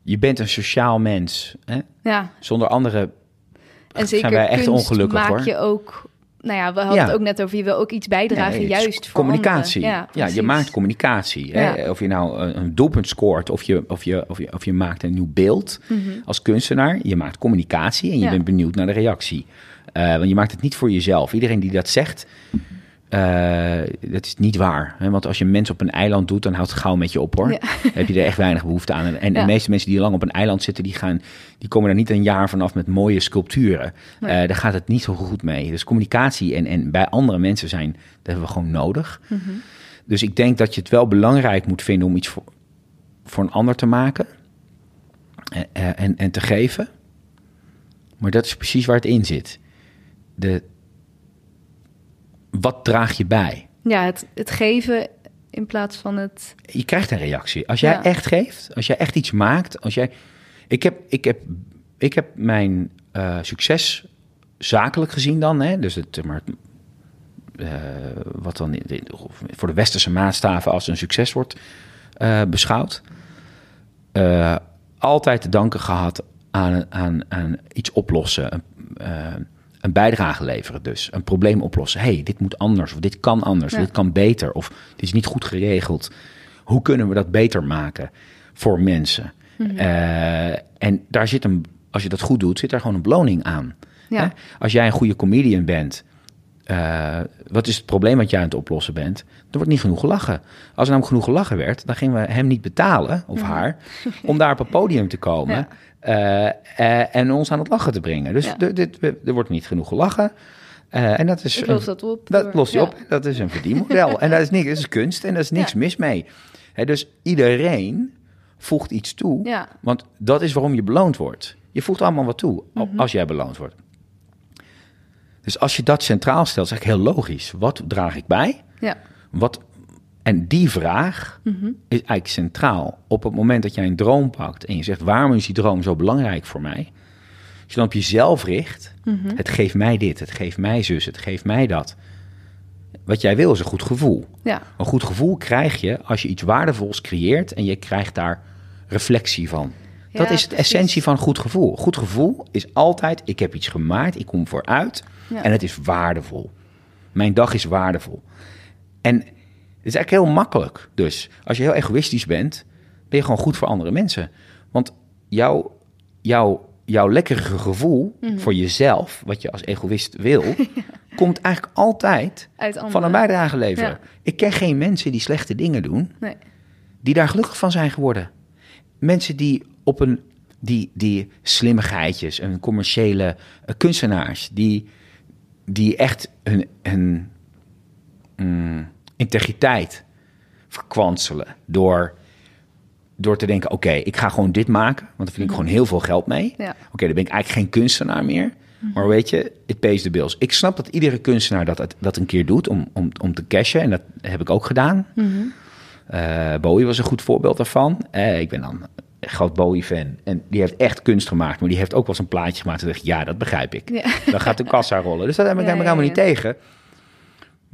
je bent een sociaal mens. Hè? Ja, Zonder anderen en zeker zijn wij echt ongelukkig maak hoor. je ook, nou ja, we hadden Ja. het ook net over, je wil ook iets bijdragen, Nee, juist voor communicatie. Ja, je maakt communicatie. Hè? Of je nou een, doelpunt scoort of je, of, je, of, je, of je maakt een nieuw beeld als kunstenaar. Je maakt communicatie en je Mhm. Bent benieuwd naar de reactie. Eh, want je maakt het niet voor jezelf. Iedereen die dat zegt, eh, dat is niet waar. Hè? Want als je mensen op een eiland doet, dan houdt het gauw met je op hoor. Ja. Dan heb je er echt weinig behoefte aan. En, en Ja. de meeste mensen die lang op een eiland zitten, die, gaan, die komen er niet een jaar vanaf met mooie sculpturen. Nee. Eh, daar gaat het niet zo goed mee. Dus communicatie en, en bij andere mensen zijn, dat hebben we gewoon nodig. Mhm. Dus ik denk dat je het wel belangrijk moet vinden om iets voor, voor een ander te maken eh, eh, en, en te geven. Maar dat is precies waar het in zit. De, wat draag je bij? Ja, het, het geven in plaats van het... Je krijgt een reactie. Als jij Ja. echt geeft, als jij echt iets maakt, als jij. Ik heb, ik heb, ik heb mijn eh, succes zakelijk gezien dan, hè? dus het, maar, eh, wat dan in- voor de westerse maatstaven als een succes wordt eh, beschouwd, altijd te danken gehad aan, aan, aan iets oplossen, een, bijdrage leveren dus, een probleem oplossen. hey, dit moet anders, of dit kan anders, Ja. of dit kan beter, of dit is niet goed geregeld. Hoe kunnen we dat beter maken voor mensen? Eh, en daar zit een, als je dat goed doet, zit daar gewoon een beloning aan. Ja. Hè? Als jij een goede comedian bent, eh, wat is het probleem wat jij aan het oplossen bent? Er wordt niet genoeg gelachen. Als er namelijk genoeg gelachen werd, dan gingen we hem niet betalen, of haar, om daar op het podium te komen Ja. Eh, eh, en ons aan het lachen te brengen. Dus Ja. dit, er wordt niet genoeg gelachen. Eh, en dat is Ik los dat op. dat lost je ja. op. Dat is een verdienmodel. en dat is, niks, dat is kunst en daar is niks Ja. mis mee. Hè, dus iedereen voegt iets toe. Ja. Want dat is waarom je beloond wordt. Je voegt allemaal wat toe Mhm. als jij beloond wordt. Dus als je dat centraal stelt, is eigenlijk heel logisch. Wat draag ik bij? Ja. Wat, en die vraag Mhm. is eigenlijk centraal. Op het moment dat jij een droom pakt en je zegt: waarom is die droom zo belangrijk voor mij? Als je dan op jezelf richt: Mhm. het geeft mij dit, het geeft mij zus, het geeft mij dat. Wat jij wil is een goed gevoel. Ja. Een goed gevoel krijg je als je iets waardevols creëert en je krijgt daar reflectie van. Dat is het precies. essentie van goed gevoel. Goed gevoel is altijd: ik heb iets gemaakt, ik kom vooruit Ja. en het is waardevol. Mijn dag is waardevol. En is eigenlijk heel makkelijk. Dus als je heel egoïstisch bent, ben je gewoon goed voor andere mensen. Want jouw, jouw, jouw lekkere gevoel Mhm. voor jezelf, wat je als egoïst wil, komt eigenlijk altijd van een bijdrage leveren. Ja. Ik ken geen mensen die slechte dingen doen, Nee. die daar gelukkig van zijn geworden. Mensen die op een, die, die slimmigheidjes, een commerciële eh, kunstenaars, die, die echt hun, hun mm, integriteit verkwanselen door, door te denken, oké, ik ga gewoon dit maken, want daar verdien ik gewoon heel veel geld mee. Ja. Oké, dan ben ik eigenlijk geen kunstenaar meer. Maar weet je, it pays the bills. Ik snap dat iedere kunstenaar dat, dat, een keer doet om, om, om te cashen. En dat heb ik ook gedaan. Eh, Bowie was een goed voorbeeld daarvan. Eh, ik ben dan een groot Bowie-fan. En die heeft echt kunst gemaakt. Maar die heeft ook wel eens een plaatje gemaakt. En dacht ja, dat begrijp ik. Ja. Dan gaat de kassa rollen. Dus dat heb ik Ja, helemaal ja. niet tegen.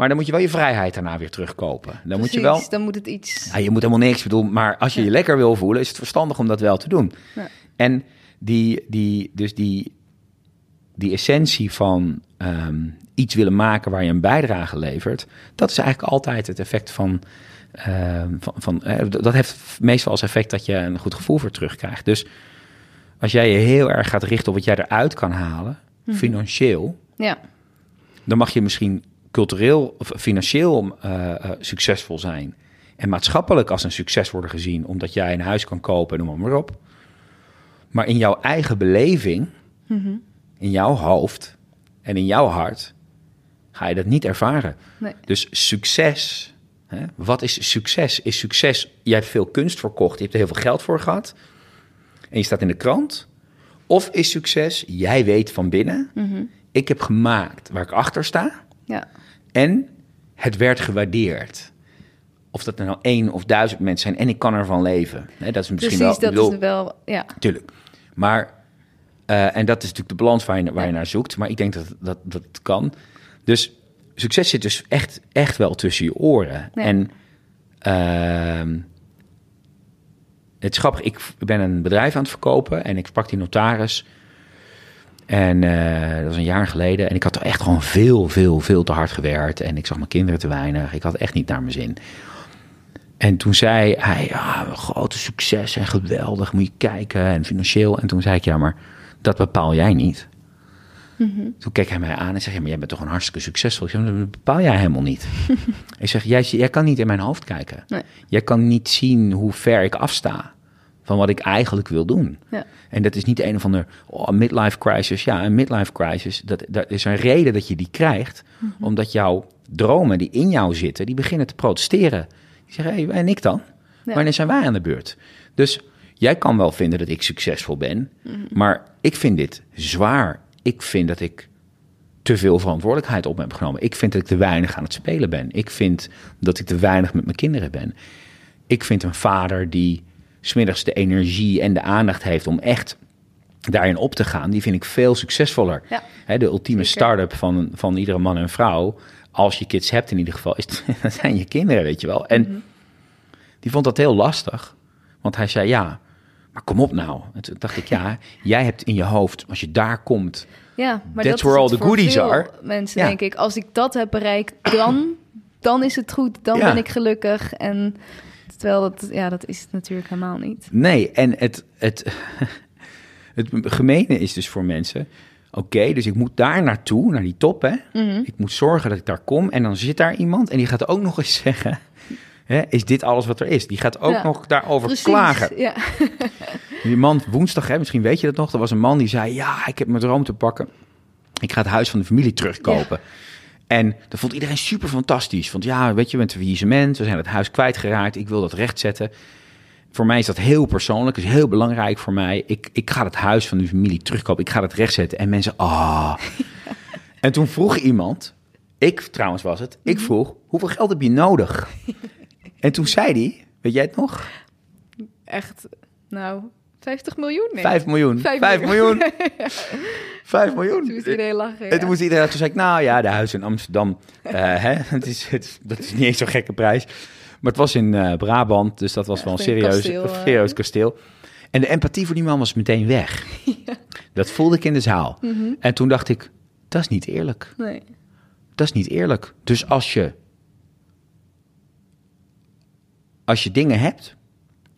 Maar dan moet je wel je vrijheid daarna weer terugkopen. Dan moet je wel... Dan moet het iets... Ja, je moet helemaal niks bedoelen, maar als je je lekker wil voelen, is het verstandig om dat wel te doen. Ja. En die, die, dus die, die essentie van ehm, iets willen maken waar je een bijdrage levert, dat is eigenlijk altijd het effect van. ehm, van, van eh, dat heeft meestal als effect dat je een goed gevoel voor terugkrijgt. Dus als jij je heel erg gaat richten op wat jij eruit kan halen, financieel, Ja. dan mag je misschien cultureel of financieel eh, eh, succesvol zijn. En maatschappelijk als een succes worden gezien, omdat jij een huis kan kopen, noem maar, op. Maar in jouw eigen beleving, in jouw hoofd en in jouw hart, ga je dat niet ervaren. Nee. Dus succes, hè, wat is succes? Is succes, jij hebt veel kunst verkocht, je hebt er heel veel geld voor gehad en je staat in de krant. Of is succes, jij weet van binnen, ik heb gemaakt waar ik achter sta Ja. en het werd gewaardeerd. Of dat er nou één of duizend mensen zijn en ik kan ervan leven. Dat is misschien Precies, wel... dat ik bedoel, is wel... Ja. Tuurlijk. Maar, eh, en dat is natuurlijk de balans waar je, waar je naar zoekt. Maar ik denk dat, dat, dat het kan. Dus succes zit dus echt, echt wel tussen je oren. Ja. En ehm, het is grappig, ik ben een bedrijf aan het verkopen en ik sprak die notaris. En eh, dat was een jaar geleden. En ik had er echt gewoon veel, veel, veel te hard gewerkt. En ik zag mijn kinderen te weinig. Ik had echt niet naar mijn zin. En toen zei hij, ja, grote succes en geweldig, moet je kijken. En financieel. En toen zei ik, ja, maar dat bepaal jij niet. Toen keek hij mij aan en zei, ja, maar jij bent toch een hartstikke succesvol. Ik zeg, dat bepaal jij helemaal niet. ik zeg, jij, jij kan niet in mijn hoofd kijken. Nee. Jij kan niet zien hoe ver ik afsta van wat ik eigenlijk wil doen. Ja. En dat is niet een of ander oh, midlife crisis. Ja, een midlife crisis, dat, dat is een reden dat je die krijgt. Omdat jouw dromen die in jou zitten, die beginnen te protesteren. Die zeggen, hey, en ik dan? Ja. Wanneer zijn wij aan de beurt? Dus jij kan wel vinden dat ik succesvol ben. Maar ik vind dit zwaar. Ik vind dat ik te veel verantwoordelijkheid op me heb genomen. Ik vind dat ik te weinig aan het spelen ben. Ik vind dat ik te weinig met mijn kinderen ben. Ik vind een vader die smiddags de energie en de aandacht heeft om echt daarin op te gaan, die vind ik veel succesvoller. Ja. De ultieme start-up van, van iedere man en vrouw, als je kids hebt in ieder geval, is, dat zijn je kinderen, weet je wel. En Mhm. die vond dat heel lastig, want hij zei ja, maar kom op nou. En toen dacht ik ja, jij hebt in je hoofd, als je daar komt, Ja, maar That's dat where all the goodies are. Mensen Ja. denk ik, als ik dat heb bereikt, dan, dan is het goed. Dan Ja. ben ik gelukkig. En terwijl dat, ja, dat is het natuurlijk helemaal niet. Nee, en het, het, het gemene is dus voor mensen... Oké, dus ik moet daar naartoe, naar die top, hè. Mhm. Ik moet zorgen dat ik daar kom. En dan zit daar iemand en die gaat ook nog eens zeggen... Hè, is dit alles wat er is? Die gaat ook Ja, nog daarover Precies. klagen. Ja. Die man woensdag, hè, misschien weet je dat nog... er was een man die zei... ja, ik heb mijn droom te pakken. Ik ga het huis van de familie terugkopen. En dat vond iedereen super fantastisch. Want ja, weet je, we zijn faillissement. We zijn het huis kwijtgeraakt. Ik wil dat rechtzetten. Voor mij is dat heel persoonlijk. is heel belangrijk voor mij. Ik, ik ga het huis van de familie terugkopen. Ik ga het rechtzetten. En mensen, ah. En toen vroeg iemand... Ik trouwens was het. Ik vroeg, hoeveel geld heb je nodig? En toen zei hij, weet jij het nog? Echt, nou, 50 miljoen? Nee. Vijf miljoen. Vijf Vijf miljoen. miljoen. Vijf miljoen. Toen moest iedereen lachen. En toen ja. moest iedereen, toen zei ik, nou ja, de huis in Amsterdam, eh, hè, het is, het, dat is niet eens zo'n gekke prijs. Maar het was in eh, Brabant, dus dat was Ja, wel een serieus kasteel, eh. serieus kasteel. En de empathie voor die man was meteen weg. Dat voelde ik in de zaal. Mhm. En toen dacht ik, dat is niet eerlijk. Nee. Dat is niet eerlijk. Dus als je, als je dingen hebt,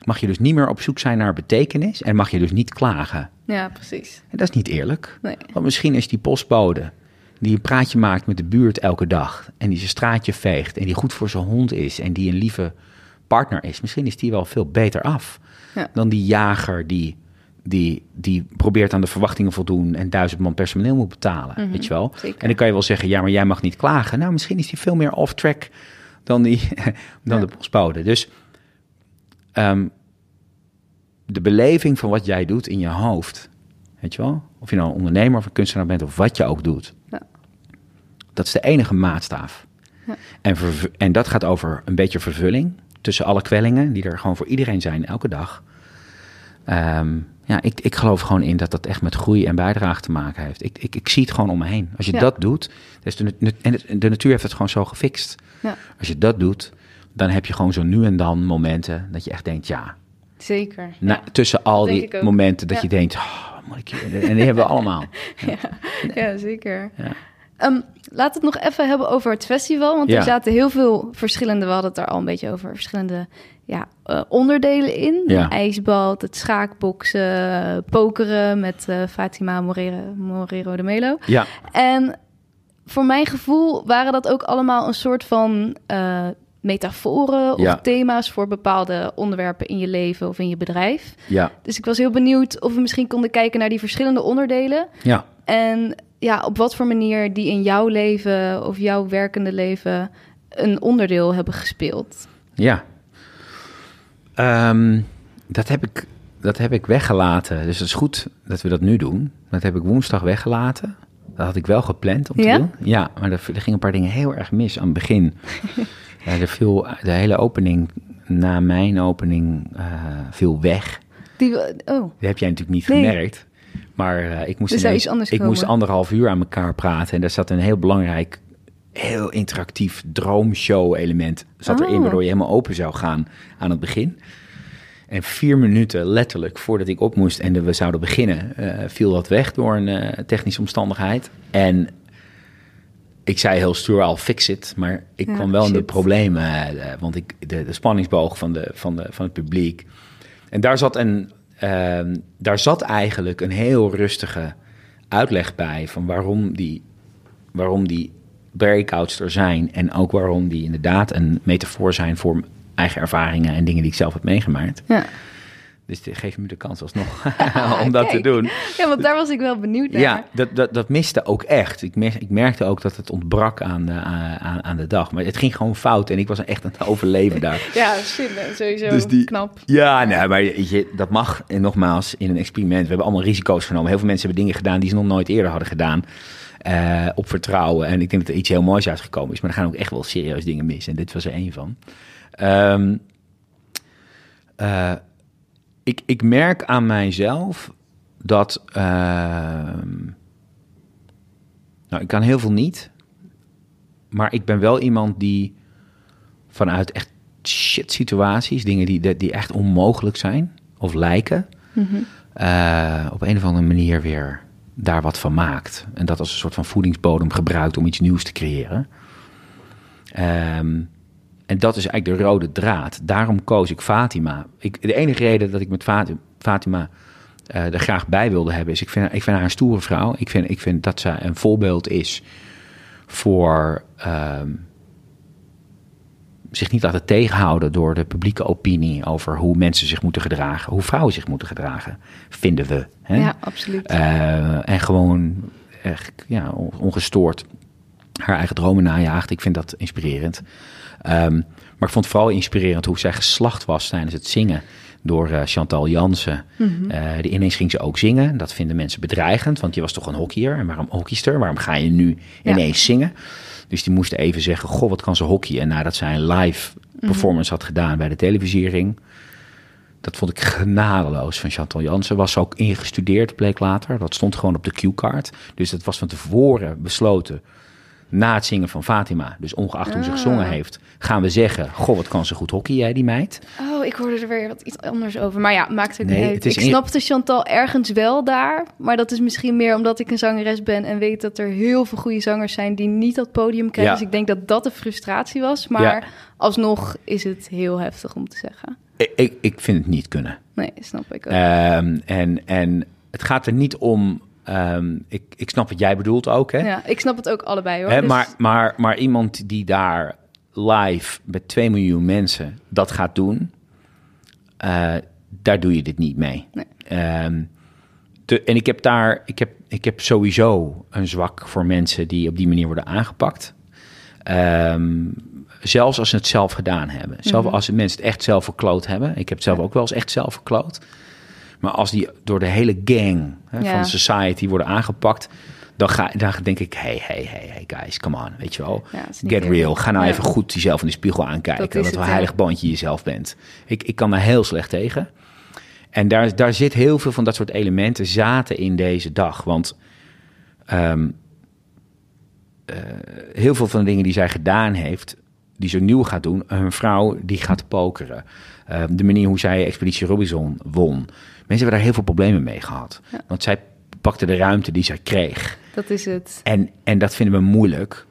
mag je dus niet meer op zoek zijn naar betekenis en mag je dus niet klagen. Ja, precies. En dat is niet eerlijk. Nee. Want misschien is die postbode die een praatje maakt met de buurt elke dag. En die zijn straatje veegt. En die goed voor zijn hond is. En die een lieve partner is. Misschien is die wel veel beter af Ja. dan die jager die, die, die probeert aan de verwachtingen voldoen. En duizend man personeel moet betalen. Weet je wel? Mhm. zeker. En dan kan je wel zeggen, ja, maar jij mag niet klagen. Nou, misschien is die veel meer off-track dan, die, dan Ja. de postbode. Dus ehm, de beleving van wat jij doet in je hoofd, weet je wel? Of je nou een ondernemer of een kunstenaar bent of wat je ook doet. Ja. Dat is de enige maatstaaf. Ja. En, en dat gaat over een beetje vervulling tussen alle kwellingen die er gewoon voor iedereen zijn elke dag. Ehm, ja, ik, ik geloof gewoon in dat dat echt met groei en bijdrage te maken heeft. Ik, ik, ik zie het gewoon om me heen. Als je Ja. dat doet, dus de, en de natuur heeft het gewoon zo gefixt. Ja, Als je dat doet, dan heb je gewoon zo nu en dan momenten dat je echt denkt, ja, zeker. na, tussen al die momenten dat Ja. je denkt, oh, moet ik hier? En die hebben we allemaal. Ja, zeker. Ja. Ehm, laten we het nog even hebben over het festival. Want er zaten heel veel verschillende... We hadden het daar al een beetje over. Verschillende ja, eh, onderdelen in. Ja. IJsbad, het schaakboksen, pokeren met eh, Fatima Morero, Morero de Melo. Ja, En voor mijn gevoel waren dat ook allemaal een soort van eh, metaforen of Ja. thema's voor bepaalde onderwerpen in je leven of in je bedrijf. ja, Dus ik was heel benieuwd of we misschien konden kijken naar die verschillende onderdelen. ja. En ja, op wat voor manier die in jouw leven of jouw werkende leven een onderdeel hebben gespeeld. Ja. Ehm, dat, heb ik, dat heb ik weggelaten. Dus het is goed dat we dat nu doen. Dat heb ik woensdag weggelaten. Dat had ik wel gepland om te Ja? doen. Ja, maar er, er gingen een paar dingen heel erg mis aan het begin. ja, er viel de hele opening, na mijn opening, eh viel weg. Die, oh, Dat heb jij natuurlijk niet Nee. gemerkt. Maar eh, ik, moest ineens- ik moest anderhalf uur aan elkaar praten. En daar zat een heel belangrijk, heel interactief droomshow element. Zat erin, Oh. waardoor je helemaal open zou gaan aan het begin. En vier minuten letterlijk voordat ik op moest en we zouden beginnen, eh, viel dat weg door een technische omstandigheid. En ik zei heel stoer al, fix it. Maar ik Ja, kwam wel in de problemen. eh, want ik, de, de spanningsboog van, de, van, de, van het publiek. En daar zat, een, ehm, daar zat eigenlijk een heel rustige uitleg bij... van waarom die, waarom die breakouts er zijn... en ook waarom die inderdaad een metafoor zijn... voor eigen ervaringen en dingen die ik zelf heb meegemaakt. ja. Dus geef me de kans alsnog om dat te doen. ja, want daar was ik wel benieuwd naar. Ja, dat, dat, dat miste ook echt. Ik, ik merkte ook dat het ontbrak aan, de- aan, aan- de dag. Maar het ging gewoon fout en ik was echt aan het overleven daar. Ja, shit, eh, sowieso Dus die- knap. Ja, nee, maar je, dat mag. En nogmaals, in een experiment. We hebben allemaal risico's genomen. Heel veel mensen hebben dingen gedaan die ze nog nooit eerder hadden gedaan. eh, op vertrouwen. En ik denk dat er iets heel moois uitgekomen is. Maar er gaan ook echt wel serieus dingen mis. En dit was er één van. Ehm, eh, ik, ik merk aan mijzelf dat. ehm, nou, ik kan heel veel niet. Maar ik ben wel iemand die vanuit echt shit situaties, dingen die, die echt onmogelijk zijn of lijken, eh, op een of andere manier weer daar wat van maakt. En dat als een soort van voedingsbodem gebruikt om iets nieuws te creëren. Ehm, en dat is eigenlijk de rode draad. Daarom koos ik Fatima. Ik, de enige reden dat ik met Fati- Fatima eh, er graag bij wilde hebben, is ik vind, ik vind haar een stoere vrouw. Ik vind, ik vind dat zij een voorbeeld is voor ehm, zich niet laten tegenhouden door de publieke opinie over hoe mensen zich moeten gedragen, hoe vrouwen zich moeten gedragen, vinden we. Hè? Ja, absoluut. Eh, en gewoon echt, ja, on- ongestoord haar eigen dromen najaagt. Ik vind dat inspirerend. Ehm, maar ik vond het vooral inspirerend hoe zij geslacht was tijdens het zingen door eh, Chantal Jansen. Eh, die ineens ging ze ook zingen. Dat vinden mensen bedreigend, want je was toch een hockeyer. En waarom hockeyster? Waarom ga je nu Ja. ineens zingen? Dus die moesten even zeggen, goh, wat kan ze hockeyen? En nadat zij een live performance had gedaan bij de televisiering... Dat vond ik genadeloos van Chantal Jansen. Was ook ingestudeerd, bleek later. Dat stond gewoon op de cue-card. Dus dat was van tevoren besloten na het zingen van Fatima. Dus ongeacht hoe ze Ah. gezongen heeft, gaan we zeggen... Goh, wat kan ze goed hockey, jij die meid? Oh, ik hoorde er weer wat iets anders over. Maar ja, maakt het Nee, niet uit. Ik snapte Chantal ergens wel daar. Maar dat is misschien meer omdat ik een zangeres ben... en weet dat er heel veel goede zangers zijn... die niet dat podium krijgen. Ja. Dus ik denk dat dat de frustratie was. Maar Ja. alsnog is het heel heftig om te zeggen. Ik, ik, ik vind het niet kunnen. Nee, snap ik ook. Ehm, en, en het gaat er niet om Ehm, ik, ik snap wat jij bedoelt ook, hè? Ja, ik snap het ook allebei hoor. Hè, Dus- maar, maar, maar iemand die daar live met 2 miljoen mensen dat gaat doen, eh, daar doe je dit niet mee. Nee. Ehm, en ik heb daar, ik heb, ik heb sowieso een zwak voor mensen die op die manier worden aangepakt. Ehm, zelfs als ze het zelf gedaan hebben. Zelf Mhm. als mensen het echt zelf verkloot hebben. Ik heb het zelf ook wel eens echt zelf verkloot. Maar als die door de hele gang hè, Ja. van society worden aangepakt, dan, ga, dan denk ik, hey, hey, hey, hey guys, come on, weet je wel. Ja, Get real. Ga nou Ja. even goed jezelf in de spiegel aankijken. Dat Dat, een heilig bandje jezelf bent. Ik, ik kan daar heel slecht tegen. En daar, daar zit heel veel van dat soort elementen zaten in deze dag. Want ehm, eh, heel veel van de dingen die zij gedaan heeft, die ze nieuw gaat doen, een vrouw die gaat pokeren. Eh, de manier hoe zij Expeditie Robinson won. Mensen hebben daar heel veel problemen mee gehad. Ja. Want zij pakte de ruimte die zij kreeg. Dat is het. En, en dat vinden we moeilijk,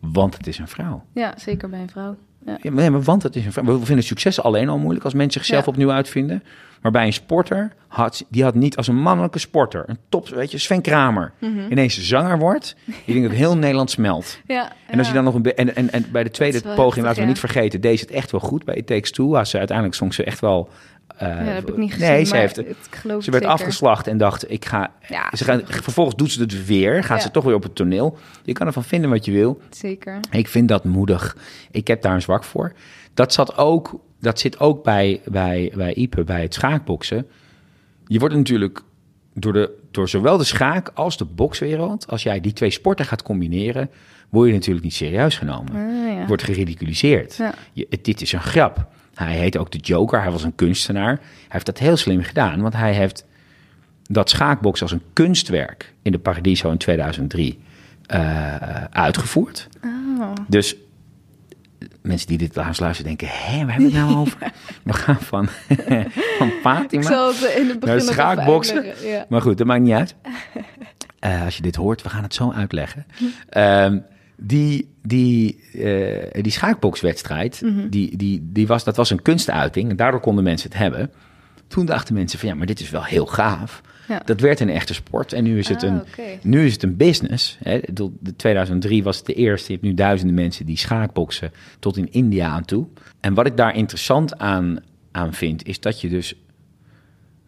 want het is een vrouw. Ja, zeker bij een vrouw. Ja. Ja, maar, want het is een vrouw. We vinden succes alleen al moeilijk als mensen zichzelf Ja. opnieuw uitvinden. Maar bij een sporter had die had niet als een mannelijke sporter, een top, weet je, Sven Kramer, Mhm. ineens zanger wordt. Je denkt dat heel Nederland smelt. Ja, En als je dan nog een en, en, en bij de tweede poging, heftig, laten we niet vergeten, deze het echt wel goed bij It Takes Two. Als ze uiteindelijk zong ze echt wel. Eh, Ja, dat heb ik niet gezien, Nee, ze heeft. het geloof Ze werd zeker. afgeslacht en dacht, ik ga. Ja, ze gaan, vervolgens doet ze het weer, gaat Ja. ze toch weer op het toneel. Je kan ervan vinden wat je wil. Zeker. Ik vind dat moedig. Ik heb daar een zwak voor. Dat, zat ook, dat zit ook bij, bij, bij Ipe, bij het schaakboksen. Je wordt natuurlijk door, de, door zowel de schaak als de bokswereld... als jij die twee sporten gaat combineren... word je natuurlijk niet serieus genomen. Ah, ja. Wordt geridiculiseerd. Ja. Je, het- dit is een grap. Hij heet ook de Joker. Hij was een kunstenaar. Hij heeft dat heel slim gedaan, want hij heeft dat schaakboksen als een kunstwerk in de Paradiso in 2003 eh, uitgevoerd. Oh. Dus mensen die dit laatst luisteren denken, hé, waar hebben we het nou over? We gaan van, van Fatima het naar schaakboksen. Ja. Maar goed, dat maakt niet uit. Eh, als je dit hoort, we gaan het zo uitleggen. die, die, eh, die schaakbokswedstrijd, Mhm. die, die, die was, dat was een kunstuiting. En daardoor konden mensen het hebben. Toen dachten mensen van, ja, maar dit is wel heel gaaf. Ja. Dat werd een echte sport. En nu is het, Ah, een, nu is het een business. Hè. Ik bedoel, De 2003 was het de eerste. Je hebt nu duizenden mensen die schaakboksen tot in India aan toe. En wat ik daar interessant aan, aan vind, is dat je dus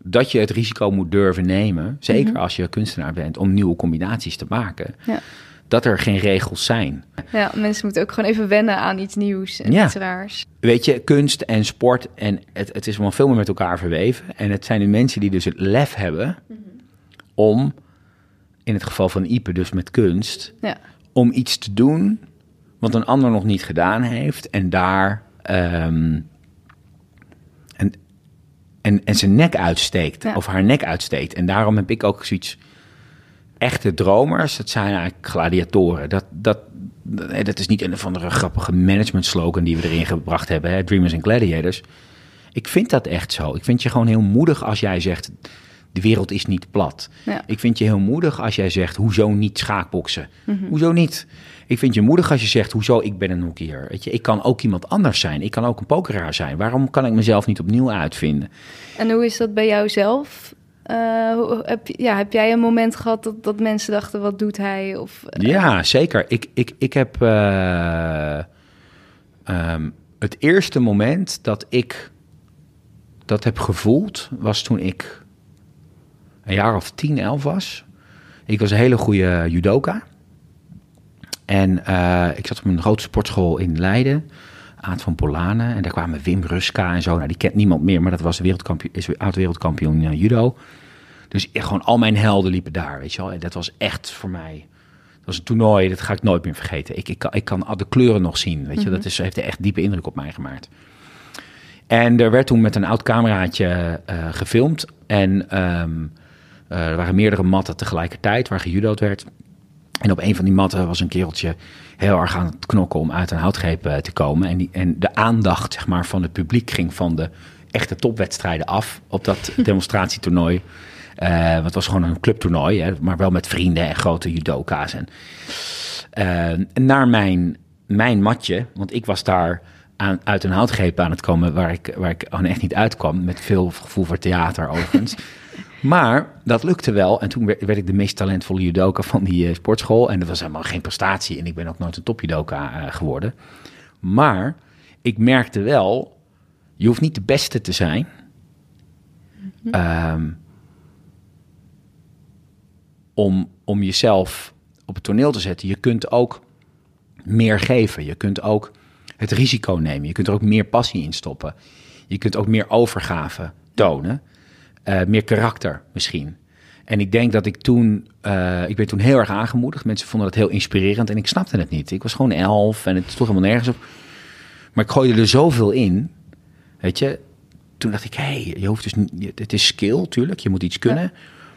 dat je het risico moet durven nemen, zeker als je kunstenaar bent, om nieuwe combinaties te maken. Mhm. Ja. Dat er geen regels zijn. ja, mensen moeten ook gewoon even wennen aan iets nieuws en Ja. iets raars. Weet je, kunst en sport, en het, het is wel veel meer met elkaar verweven. En het zijn de mensen die dus het lef hebben om, in het geval van Ipe dus met kunst, Ja, om iets te doen wat een ander nog niet gedaan heeft en daar ehm, en, en, en zijn nek uitsteekt Ja. of haar nek uitsteekt. En daarom heb ik ook zoiets echte dromers, dat zijn eigenlijk gladiatoren. Dat, dat, dat, dat is niet een of andere grappige management slogan die we erin gebracht hebben, hè? Dreamers and Gladiators. Ik vind dat echt zo. Ik vind je gewoon heel moedig als jij zegt, de wereld is niet plat. Ja. Ik vind je heel moedig als jij zegt, hoezo niet schaakboksen? Hoezo niet? Ik vind je moedig als je zegt, hoezo ik ben een hockeyer? Weet je, ik kan ook iemand anders zijn. Ik kan ook een pokeraar zijn. Waarom kan ik mezelf niet opnieuw uitvinden? En hoe is dat bij jou Eh, heb, ja, heb jij een moment gehad dat, dat mensen dachten, wat doet hij? Of, eh, Ja, zeker. Ik, ik, ik heb eh, ehm, het eerste moment dat ik dat heb gevoeld, was toen ik een jaar of 10, 11 was. Ik was een hele goede judoka. En ik zat op een grote sportschool in Leiden, Aad van Polanen. En daar kwamen Wim Ruska en zo. Nou, die kent niemand meer, maar dat was wereldkampioen, is oud-wereldkampioen judo. Dus gewoon al mijn helden liepen daar, weet je wel. En dat was echt voor mij... Dat was een toernooi, dat ga ik nooit meer vergeten. Ik, ik, kan, ik kan al de kleuren nog zien, weet je. Dat is, heeft echt diepe indruk op mij gemaakt. En er werd toen met een oud cameraatje eh, gefilmd. En ehm, eh, er waren meerdere matten tegelijkertijd waar gejudo'd werd. En op een van die matten was een kereltje heel erg aan het knokken om uit een houtgreep eh, te komen. En, die, en de aandacht zeg maar, van het publiek ging van de echte topwedstrijden af op dat demonstratietoernooi. Want het was gewoon een clubtoernooi, hè, maar wel met vrienden en grote judoka's. En, eh, naar mijn, mijn matje, want ik was daar aan, uit een houtgreep aan het komen waar ik, waar ik gewoon echt niet uitkwam. Met veel gevoel voor theater overigens. Maar dat lukte wel. En toen werd, werd ik de meest talentvolle judoka van die eh, sportschool. En dat was helemaal geen prestatie. En ik ben ook nooit een topjudoka eh, geworden. Maar ik merkte wel, je hoeft niet de beste te zijn. Ehm, om, om jezelf op het toneel te zetten. Je kunt ook meer geven. Je kunt ook het risico nemen. Je kunt er ook meer passie in stoppen. Je kunt ook meer overgave tonen. Eh, meer karakter misschien. En ik denk dat ik toen, eh, ik ben toen heel erg aangemoedigd. Mensen vonden dat heel inspirerend en ik snapte het niet. Ik was gewoon elf en het stond helemaal nergens op. Maar ik gooide er zoveel in, weet je. Toen dacht ik, hé, hey, je hoeft dus het is skill, tuurlijk, je moet iets kunnen.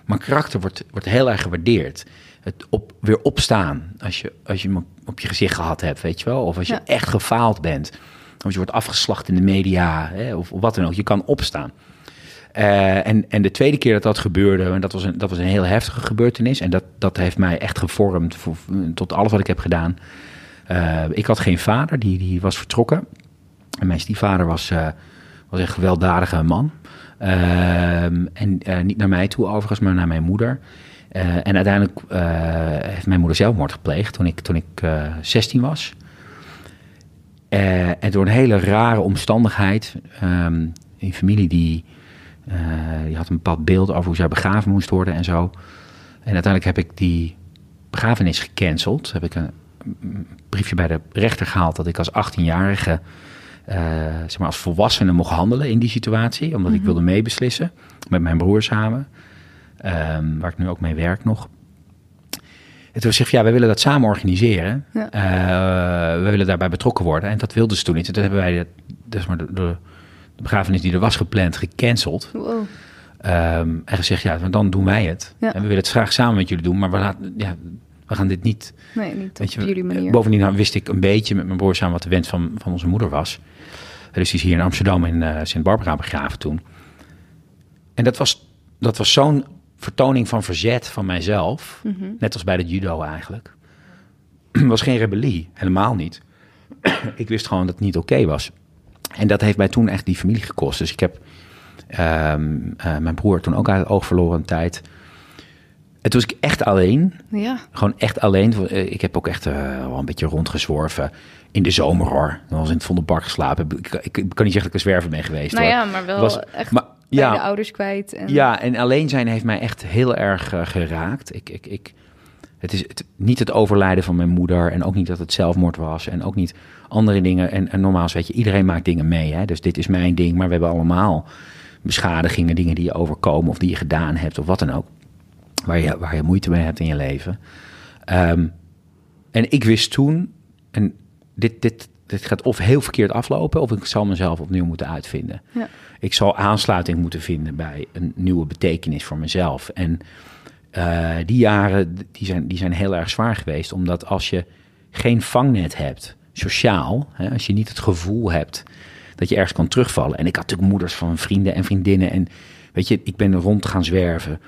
Maar karakter wordt, wordt heel erg gewaardeerd. Het op, weer opstaan als je, als je hem op je gezicht gehad hebt, weet je wel. Of als je Ja. echt gefaald bent. Of je wordt afgeslacht in de media, hè, of, of wat dan ook. Je kan opstaan. Eh, en, en de tweede keer dat dat gebeurde, en dat was een, dat was een heel heftige gebeurtenis. En dat, dat heeft mij echt gevormd voor, tot alles wat ik heb gedaan. Eh, ik had geen vader, die, die was vertrokken. En mijn stiefvader was, eh, was een gewelddadige man. Ehm, en eh, niet naar mij toe overigens, maar naar mijn moeder. Eh, en uiteindelijk eh, heeft mijn moeder zelfmoord gepleegd toen ik, toen ik eh 16 was. En door een hele rare omstandigheid, ehm een familie die, die had een bepaald beeld over hoe zij begraven moest worden en zo. En uiteindelijk heb ik die begrafenis gecanceld. Heb ik een een briefje bij de rechter gehaald dat ik als 18-jarige, eh, zeg maar als volwassene mocht handelen in die situatie. Omdat ik wilde meebeslissen met mijn broer samen, ehm, waar ik nu ook mee werk nog. En toen ik, ja, wij willen dat samen organiseren. Ja. Eh, we willen daarbij betrokken worden. En dat wilden ze toen niet. En toen hebben wij de, dus maar de, de, de begrafenis die er was gepland gecanceld. Wow. Ehm, en gezegd, ja, dan doen wij het. Ja. En we willen het graag samen met jullie doen. Maar we, laten, ja, we gaan dit niet Nee, niet je, op jullie manier. Bovendien nou, wist ik een beetje met mijn broer samen wat de wens van, van onze moeder was. Dus die is hier in Amsterdam in eh Sint-Barbara begraven toen. En dat was, dat was zo'n vertoning van verzet van mijzelf. Mhm. Net als bij de judo eigenlijk. was geen rebellie, helemaal niet. ik wist gewoon dat het niet oké was. En dat heeft mij toen echt die familie gekost. Dus ik heb ehm, eh, mijn broer toen ook uit het oog verloren een tijd. En toen was ik echt alleen. Ja. Gewoon echt alleen. Eh, Ik heb ook echt eh, wel een beetje rondgezworven. In de zomer hoor. Dan was in het Vondelpark geslapen. Ik, ik, ik kan niet zeggen dat ik een zwerver ben geweest. Nou hoor. ja, maar wel Was- echt maar, bij de ouders kwijt. En... ja, en alleen zijn heeft mij echt heel erg eh, geraakt. Ik, ik, ik, het is het, niet het overlijden van mijn moeder. En ook niet dat het zelfmoord was. En ook niet andere dingen. En, en normaal weet je, iedereen maakt dingen mee. Hè? Dus dit is mijn ding. Maar we hebben allemaal beschadigingen. Dingen die je overkomen. Of die je gedaan hebt. Of wat dan ook. Waar je, waar je moeite mee hebt in je leven. Ehm, en ik wist toen. En dit, dit, dit gaat of heel verkeerd aflopen. Of ik zal mezelf opnieuw moeten uitvinden. Ja. Ik zal aansluiting moeten vinden bij een nieuwe betekenis voor mezelf. En eh, die jaren die zijn, die zijn heel erg zwaar geweest. Omdat als je geen vangnet hebt, sociaal, hè, als je niet het gevoel hebt dat je ergens kan terugvallen. En ik had natuurlijk moeders van vrienden en vriendinnen. En weet je, ik ben rond gaan zwerven.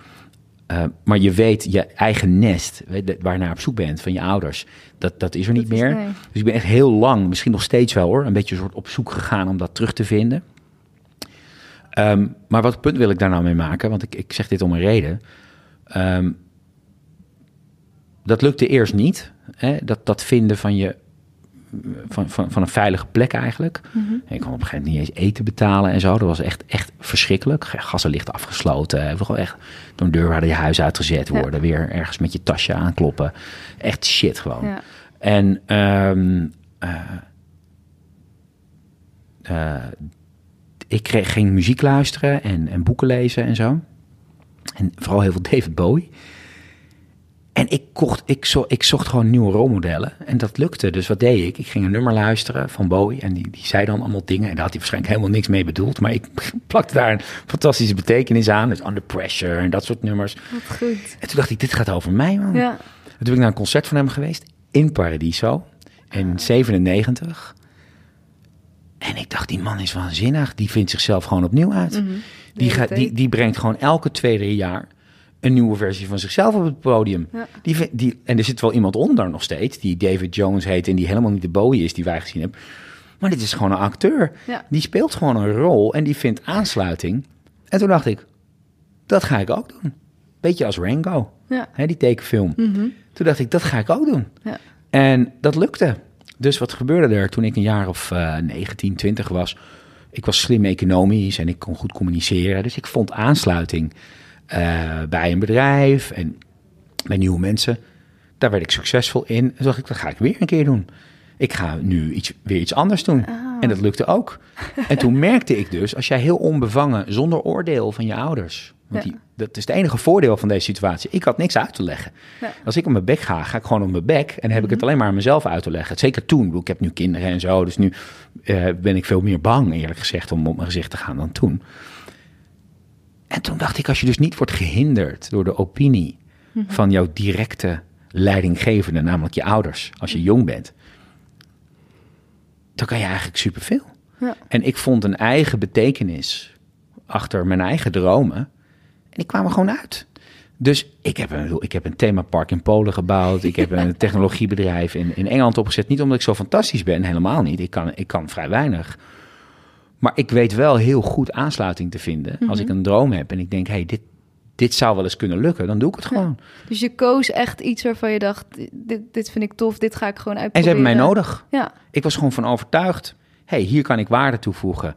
Uh, maar je weet, je eigen nest, waar je naar op zoek bent van je ouders, dat, dat is er niet Dat meer. nee. Dus ik ben echt heel lang, misschien nog steeds wel hoor, een beetje soort op zoek gegaan om dat terug te vinden. Um, maar wat punt wil ik daar nou mee maken? Want ik, ik zeg dit om een reden. Um, dat lukte eerst niet. Hè? Dat, dat vinden van je. Van, van, van een veilige plek eigenlijk. Mm -hmm. Ik kon op een gegeven moment niet eens eten betalen en zo. Dat was echt, echt verschrikkelijk. Gassen licht afgesloten. Gewoon echt door een deur waar je huis uitgezet worden. Ja. Weer ergens met je tasje aankloppen. Echt shit gewoon. Ja. En um, uh, uh, ik kreeg, ging muziek luisteren en, en boeken lezen en zo. En vooral heel veel David Bowie. En ik, kocht, ik, zo, ik zocht gewoon nieuwe rolmodellen. En dat lukte. Dus wat deed ik? Ik ging een nummer luisteren van Bowie. En die, die zei dan allemaal dingen. En daar had hij waarschijnlijk helemaal niks mee bedoeld. Maar ik plakte daar een fantastische betekenis aan. Dus Under Pressure en dat soort nummers. Wat goed. En toen dacht ik, dit gaat over mij, man. Ja. En toen ben ik naar een concert van hem geweest. In Paradiso. In ah. 97. En ik dacht, die man is waanzinnig. Die vindt zichzelf gewoon opnieuw uit. Mm -hmm. die, gaat, die, die brengt gewoon elke tweede jaar een nieuwe versie van zichzelf op het podium. Ja. Die, die, en er zit wel iemand onder nog steeds, die David Jones heet en die helemaal niet de Bowie is die wij gezien hebben. Maar dit is gewoon een acteur. Ja. Die speelt gewoon een rol en die vindt aansluiting. En toen dacht ik, dat ga ik ook doen. Beetje als Rango, Ja. hè, die tekenfilm. Mhm. Toen dacht ik, dat ga ik ook doen. Ja. En dat lukte. Dus wat gebeurde er toen ik een jaar of eh 19, 20 was? Ik was slim economisch en ik kon goed communiceren. Dus ik vond aansluiting eh, bij een bedrijf en bij nieuwe mensen. Daar werd ik succesvol in. En toen dacht ik, dat ga ik weer een keer doen. Ik ga nu iets, weer iets anders doen. En dat lukte ook. En toen merkte ik dus, als jij heel onbevangen, zonder oordeel van je ouders. Want Ja. die, dat is het enige voordeel van deze situatie. Ik had niks uit te leggen. Ja. Als ik op mijn bek ga, ga ik gewoon op mijn bek. En heb ik het alleen maar aan mezelf uit te leggen. Zeker toen. Ik heb nu kinderen en zo. Dus nu eh, ben ik veel meer bang, eerlijk gezegd, om op mijn gezicht te gaan dan toen. En toen dacht ik, als je dus niet wordt gehinderd door de opinie van jouw directe leidinggevende, namelijk je ouders, als je jong bent, dan kan je eigenlijk superveel. Ja. En ik vond een eigen betekenis achter mijn eigen dromen. En die kwamen gewoon uit. Dus ik heb een, ik heb een themapark in Polen gebouwd. Ik heb een technologiebedrijf in, in Engeland opgezet. Niet omdat ik zo fantastisch ben, helemaal niet. Ik kan, ik kan vrij weinig. Maar ik weet wel heel goed aansluiting te vinden. Als ik een droom heb en ik denk, hey, dit, dit zou wel eens kunnen lukken, dan doe ik het gewoon. Dus je koos echt iets waarvan je dacht, dit, dit vind ik tof, dit ga ik gewoon En uitproberen. ze hebben mij nodig. Ja, Ik was gewoon van overtuigd. hey, hier kan ik waarde toevoegen.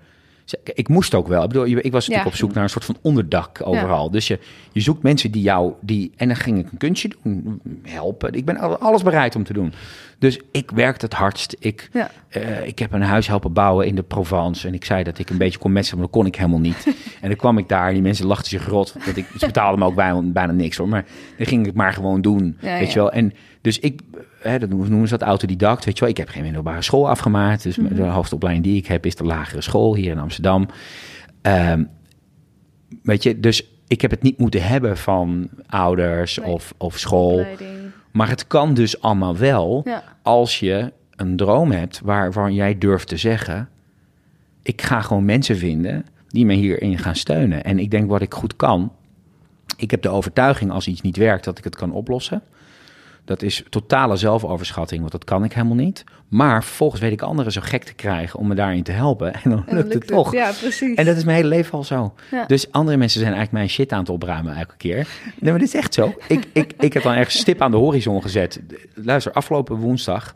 Ik moest ook wel. Ik bedoel, ik was natuurlijk Ja. op zoek naar een soort van onderdak overal. Dus je, je zoekt mensen die jou... Die, en dan ging ik een kunstje doen, helpen. Ik ben al- alles bereid om te doen. Dus ik werkte het hardst. Ik, ja. eh, ik heb een huis helpen bouwen in de Provence. En ik zei dat ik een beetje kon metselen, maar dat kon ik helemaal niet. en dan kwam ik daar en die mensen lachten zich rot. Want ik, ze betaalden me ook bijna, bijna niks hoor. Maar dan ging ik maar gewoon doen. Weet je wel. En dus ik, hè, dat noemen ze dat autodidact. Weet je wel. Ik heb geen middelbare school afgemaakt. Dus Mhm. de hoofdopleiding die ik heb is de lagere school hier in Amsterdam. Ehm, weet je, dus ik heb het niet moeten hebben van ouders Nee. of, of school. Maar het kan dus allemaal wel Ja. als je een droom hebt waar, waar jij durft te zeggen... ik ga gewoon mensen vinden die me hierin gaan steunen. En ik denk wat ik goed kan... ik heb de overtuiging als iets niet werkt dat ik het kan oplossen. Dat is totale zelfoverschatting, want dat kan ik helemaal niet. Maar vervolgens weet ik anderen zo gek te krijgen om me daarin te helpen. En dan En dan lukt het toch. Ja, precies. En dat is mijn hele leven al zo. Ja. Dus andere mensen zijn eigenlijk mijn shit aan het opruimen elke keer. Nee, maar dit is echt zo. Ik, ik, ik heb dan ergens stip aan de horizon gezet. Luister, afgelopen woensdag...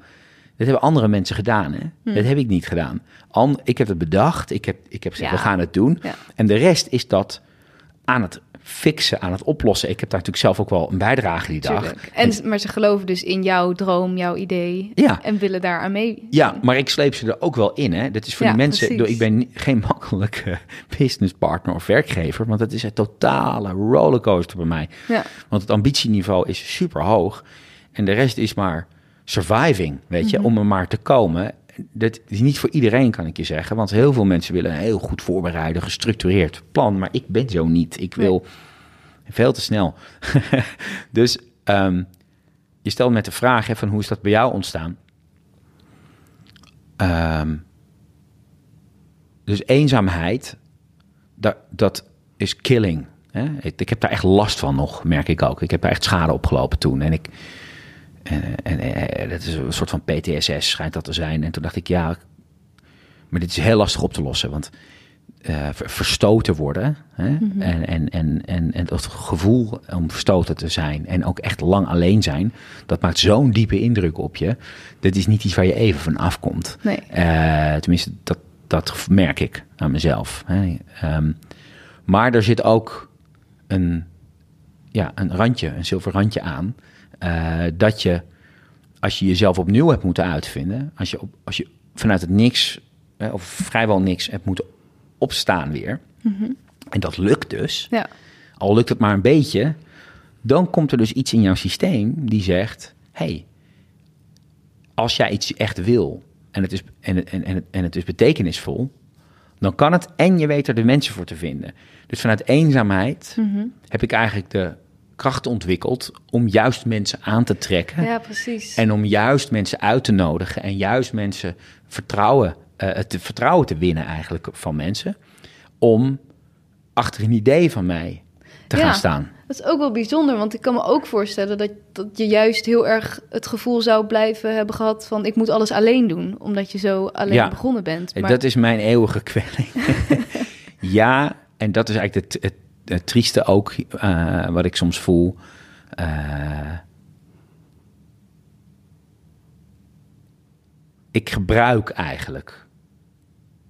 Dat hebben andere mensen gedaan, hè? Hm. Dat heb ik niet gedaan. An, ik heb het bedacht. Ik heb, ik heb gezegd, Ja. we gaan het doen. Ja. En de rest is dat aan het fixen, aan het oplossen. Ik heb daar natuurlijk zelf ook wel een bijdrage die dag. Tuurlijk. En, maar ze geloven dus in jouw droom, jouw idee. Ja. En willen daar aan mee. Ja, maar ik sleep ze er ook wel in. Hè. Dat is voor Ja, die mensen. precies. Ik ben geen makkelijke businesspartner of werkgever. Want dat is een totale rollercoaster bij mij. Ja. Want het ambitieniveau is super hoog. En de rest is maar surviving, weet je, om er maar te komen. Dat is niet voor iedereen, kan ik je zeggen. Want heel veel mensen willen een heel goed voorbereiden, gestructureerd plan. Maar ik ben zo niet. Ik wil veel te snel. dus ehm, je stelt met de vraag hè, van hoe is dat bij jou ontstaan? Ehm, dus eenzaamheid, dat, dat is killing. Hè? Ik, ik heb daar echt last van nog, merk ik ook. Ik heb daar echt schade opgelopen toen. En ik, en, en, en dat is een soort van PTSS, schijnt dat te zijn. En toen dacht ik, ja, maar dit is heel lastig op te lossen. Want ver- verstoten worden hè? en, en, en, en, en dat gevoel om verstoten te zijn en ook echt lang alleen zijn, dat maakt zo'n diepe indruk op je. Dat is niet iets waar je even van afkomt. Nee. Eh, tenminste, dat, dat merk ik aan mezelf. Hè. Ehm, maar er zit ook een, ja, een randje, een zilver randje aan. Eh, dat je, als je jezelf opnieuw hebt moeten uitvinden, als je, op, als je vanuit het niks, of vrijwel niks, hebt moeten opstaan weer. En dat lukt dus, Ja. al lukt het maar een beetje, dan komt er dus iets in jouw systeem die zegt: hey, als jij iets echt wil en het is, en, en, en, en het is betekenisvol, dan kan het en je weet er de mensen voor te vinden. Dus vanuit eenzaamheid heb ik eigenlijk de kracht ontwikkeld om juist mensen aan te trekken. ja, precies. En om juist mensen uit te nodigen en juist mensen vertrouwen, eh, het vertrouwen te winnen eigenlijk van mensen. Om achter een idee van mij te Ja. gaan staan. Dat is ook wel bijzonder, want ik kan me ook voorstellen dat, dat je juist heel erg het gevoel zou blijven hebben gehad van ik moet alles alleen doen, omdat je zo alleen Ja. begonnen bent. En Maar, Dat is mijn eeuwige kwelling. ja, en dat is eigenlijk het, het, het trieste ook, eh, wat ik soms voel. eh, ik gebruik eigenlijk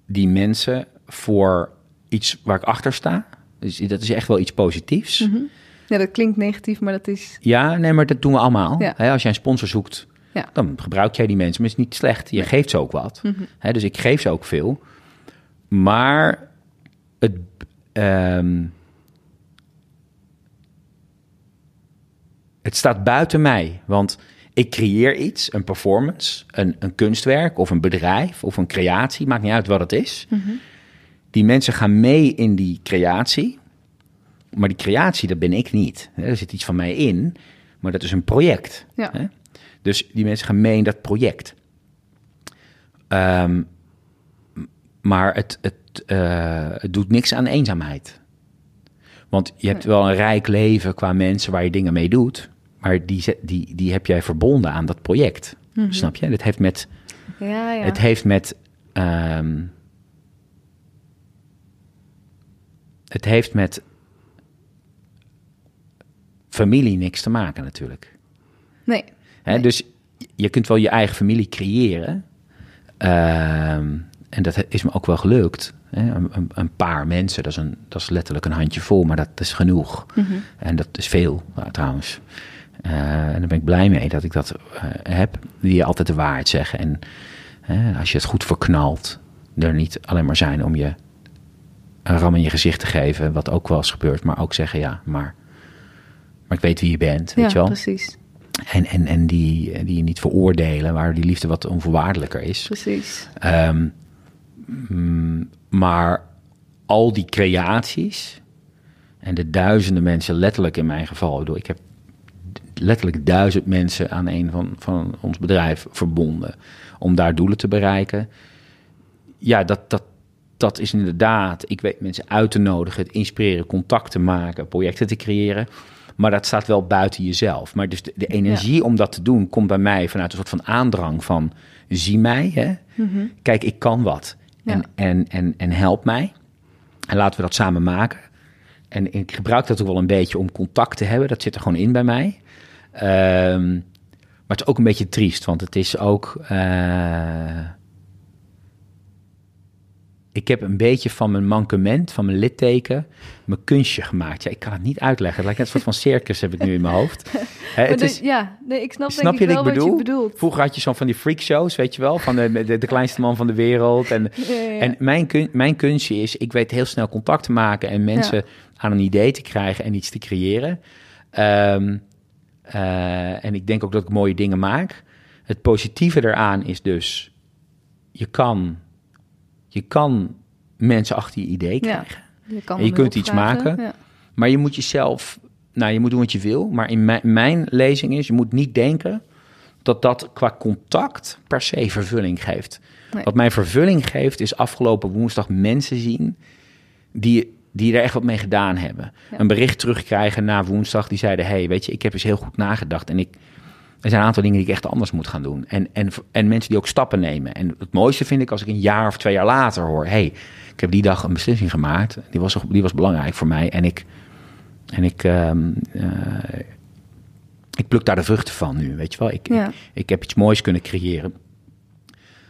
die mensen voor iets waar ik achter sta. Dus dat is echt wel iets positiefs. Ja, dat klinkt negatief, maar dat is... Ja, nee, maar dat doen we allemaal. Ja. Als jij een sponsor zoekt, Ja. dan gebruik jij die mensen. Maar het is niet slecht. Je geeft ze ook wat. Hè, dus ik geef ze ook veel. Maar het, ehm, het staat buiten mij. Want ik creëer iets, een performance, een, een kunstwerk of een bedrijf of een creatie. Maakt niet uit wat het is. Die mensen gaan mee in die creatie. Maar die creatie, dat ben ik niet. Er zit iets van mij in, maar dat is een project. Ja. Hè? Dus die mensen gaan mee in dat project. Ehm, maar het, het, eh, het doet niks aan eenzaamheid. Want je hebt wel een rijk leven qua mensen waar je dingen mee doet. Maar die, die, die heb jij verbonden aan dat project. Snap je? Het heeft met, Ja, ja. het heeft met ehm, het heeft met familie niks te maken natuurlijk. Nee. Hè, Dus je kunt wel je eigen familie creëren. Ehm, en dat is me ook wel gelukt. Hè? Een, een, paar mensen, dat is, een, dat is letterlijk een handje vol, maar dat is genoeg. En dat is veel nou, trouwens. Eh, en daar ben ik blij mee dat ik dat eh, heb. Die je altijd de waarheid zeggen. En hè, als je het goed verknalt, er niet alleen maar zijn om je een ram in je gezicht te geven, wat ook wel eens gebeurt, maar ook zeggen ja, maar, maar ik weet wie je bent, weet ja, je wel. precies. En, en, en die, die je niet veroordelen, waar die liefde wat onvoorwaardelijker is. Precies. Ehm, mm, maar al die creaties en de duizenden mensen, letterlijk in mijn geval, ik, bedoel, ik heb letterlijk duizend mensen aan een van, van ons bedrijf verbonden om daar doelen te bereiken. Ja, dat, dat, dat is inderdaad, ik weet mensen uit te nodigen, het inspireren, contact te maken, projecten te creëren. Maar dat staat wel buiten jezelf. Maar dus de, de energie om dat te doen komt bij mij vanuit een soort van aandrang van zie mij, hè? kijk, ik kan wat. En, Ja. en, en, en help mij. En laten we dat samen maken. En ik gebruik dat ook wel een beetje om contact te hebben. Dat zit er gewoon in bij mij. Ehm, maar het is ook een beetje triest, want het is ook. eh, ik heb een beetje van mijn mankement, van mijn litteken, mijn kunstje gemaakt. Ja, ik kan het niet uitleggen. Het lijkt net een soort van circus heb ik nu in mijn hoofd. Hè, het de- is, ja, nee, ik snap, Snap denk je wel ik wat je bedoel? bedoelt. Vroeger had je zo van die freakshows, weet je wel, van de, de, de kleinste man van de wereld. En, Ja, ja, ja. en mijn, kun, mijn kunstje is, ik weet heel snel contact te maken en mensen Ja. aan een idee te krijgen en iets te creëren. Ehm, eh, en ik denk ook dat ik mooie dingen maak. Het positieve eraan is dus, je kan, je kan mensen achter je idee Ja. krijgen. Je, kan En je kunt iets maken. Ja. Maar je moet jezelf, nou, je moet doen wat je wil. Maar in mijn, mijn lezing is, je moet niet denken dat dat qua contact per se vervulling geeft. Nee. Wat mij vervulling geeft, is afgelopen woensdag mensen zien die, die er echt wat mee gedaan hebben. Ja. Een bericht terugkrijgen na woensdag, die zeiden: hey, weet je, ik heb eens heel goed nagedacht en ik. Er zijn een aantal dingen die ik echt anders moet gaan doen. En, en, en mensen die ook stappen nemen. En het mooiste vind ik als ik een jaar of twee jaar later hoor: hey, ik heb die dag een beslissing gemaakt. Die was, die was belangrijk voor mij. En ik, en ik, ehm, eh, ik pluk daar de vruchten van nu. Weet je wel, ik, Ja. ik, ik heb iets moois kunnen creëren.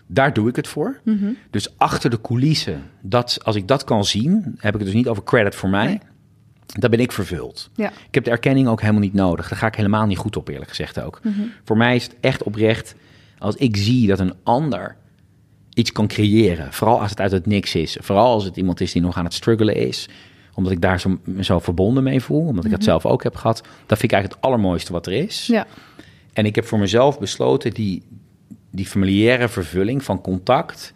Daar doe ik het voor. Mhm. Dus achter de coulissen, dat, als ik dat kan zien, heb ik het dus niet over credit voor mij. Nee. Dan ben ik vervuld. Ja. Ik heb de erkenning ook helemaal niet nodig. Daar ga ik helemaal niet goed op, eerlijk gezegd ook. Voor mij is het echt oprecht, als ik zie dat een ander iets kan creëren, vooral als het uit het niks is, vooral als het iemand is die nog aan het struggelen is, omdat ik daar zo, zo verbonden mee voel, omdat ik dat zelf ook heb gehad, dat vind ik eigenlijk het allermooiste wat er is. Ja. En ik heb voor mezelf besloten, die, die familiaire vervulling van contact,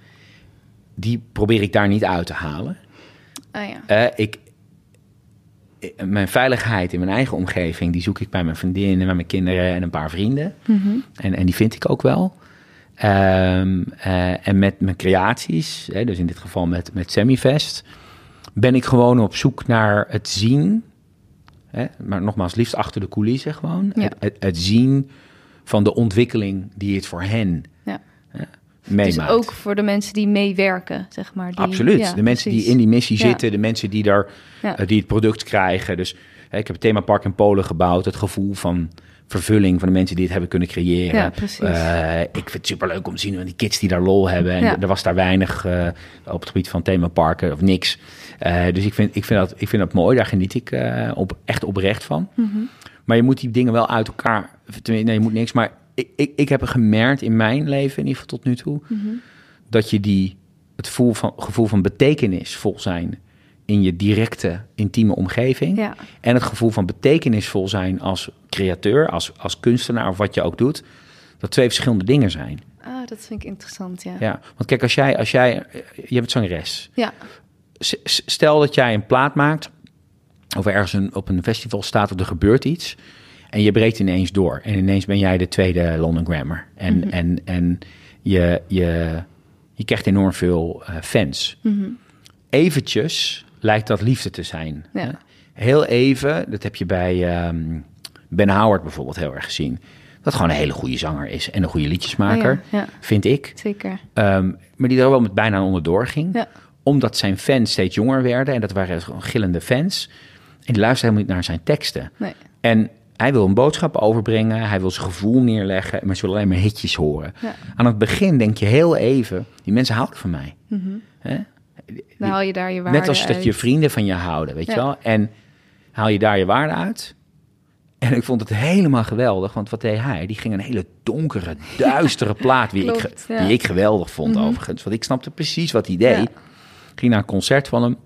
die probeer ik daar niet uit te halen. Ah, ja. Eh, ik, eh, mijn veiligheid in mijn eigen omgeving, die zoek ik bij mijn vriendinnen, bij mijn kinderen en een paar vrienden. en, en die vind ik ook wel. Ehm, eh, en met mijn creaties, hè, dus in dit geval met, met Semifest, ben ik gewoon op zoek naar het zien. Hè, maar nogmaals, liefst achter de coulissen gewoon. Ja. Het, het, het zien van de ontwikkeling die het voor hen Ja. meemaakt. Dus ook voor de mensen die meewerken, zeg maar. Die, Absoluut. ja, de mensen precies. die in die missie zitten, de mensen die, daar, eh, die het product krijgen. Dus hè, ik heb het themapark in Polen gebouwd. Het gevoel van vervulling van de mensen die het hebben kunnen creëren. Ja, precies. Eh, ik vind het superleuk om te zien die kids die daar lol hebben. En Ja. er was daar weinig eh, op het gebied van themaparken of niks. Dus ik vind, ik, vind dat, ik vind dat mooi. Daar geniet ik op, echt oprecht van. Mhm. Maar je moet die dingen wel uit elkaar... Nee, je moet niks. Maar ik, ik, ik heb gemerkt in mijn leven, in ieder geval tot nu toe... Mhm. dat je die, het gevoel van, gevoel van betekenisvol zijn... in je directe, intieme omgeving... Ja. en het gevoel van betekenisvol zijn als createur... als, als kunstenaar of wat je ook doet... dat twee verschillende dingen zijn. Ah, dat vind ik interessant, ja. Ja, want kijk, als jij... Als jij je bent zangeres. Ja, Stel dat jij een plaat maakt... of ergens een, op een festival staat of er gebeurt iets... en je breekt ineens door. En ineens ben jij de tweede London Grammar. En, Mhm. en, en je, je, je krijgt enorm veel eh, fans. Mhm. Eventjes lijkt dat liefde te zijn. Ja. Heel even, dat heb je bij ehm, Ben Howard bijvoorbeeld heel erg gezien... dat gewoon een hele goede zanger is en een goede liedjesmaker, Oh ja, ja. vind ik. zeker. Ehm, maar die er wel met bijna onderdoor ging. Omdat zijn fans steeds jonger werden. En dat waren gewoon gillende fans. En die luisterden helemaal niet naar zijn teksten. Nee. En hij wil een boodschap overbrengen. Hij wil zijn gevoel neerleggen. Maar ze willen alleen maar hitjes horen. Ja. Aan het begin denk je heel even... die mensen houden van mij. Hè? Dan haal je daar je waarde Net als dat je vrienden van je houden, weet Ja. je wel. En haal je daar je waarde uit. En ik vond het helemaal geweldig. Want wat deed hij? Die ging een hele donkere, duistere plaat... Die, ik, Klopt, ge- ja. Mhm. die ik geweldig vond overigens. Want ik snapte precies wat hij deed. Ja. Ging naar een concert van hem.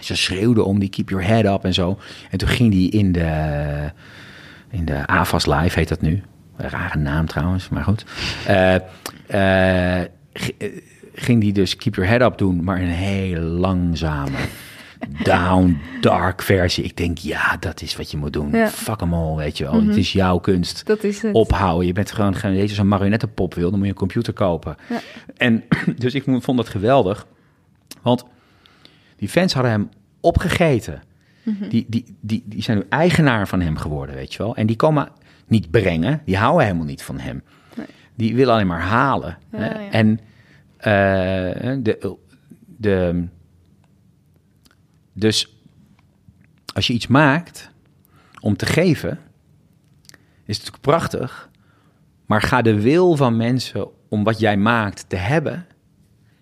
Ze schreeuwden om die Keep Your Head Up en zo. En toen ging hij in de, in de AFAS Live, heet dat nu. Een rare naam trouwens, maar goed. Eh, eh, eh, ging hij dus Keep Your Head Up doen, maar een hele langzame, down, dark versie. Ik denk, ja, dat is wat je moet doen. Ja. Fuck hem all, weet je wel. Het is jouw kunst Dat is het. ophouden. Je bent gewoon, gewoon weet je, zo'n marionettenpop wil, dan moet je een computer kopen. Ja. En dus ik vond dat geweldig. Want die fans hadden hem opgegeten. Mhm. die, die, die, die zijn nu eigenaar van hem geworden, weet je wel. En die komen niet brengen. Die houden helemaal niet van hem. Nee. Die willen alleen maar halen. Ja, hè. ja. En eh, de, de, dus als je iets maakt om te geven, is het natuurlijk prachtig. Maar ga de wil van mensen om wat jij maakt te hebben,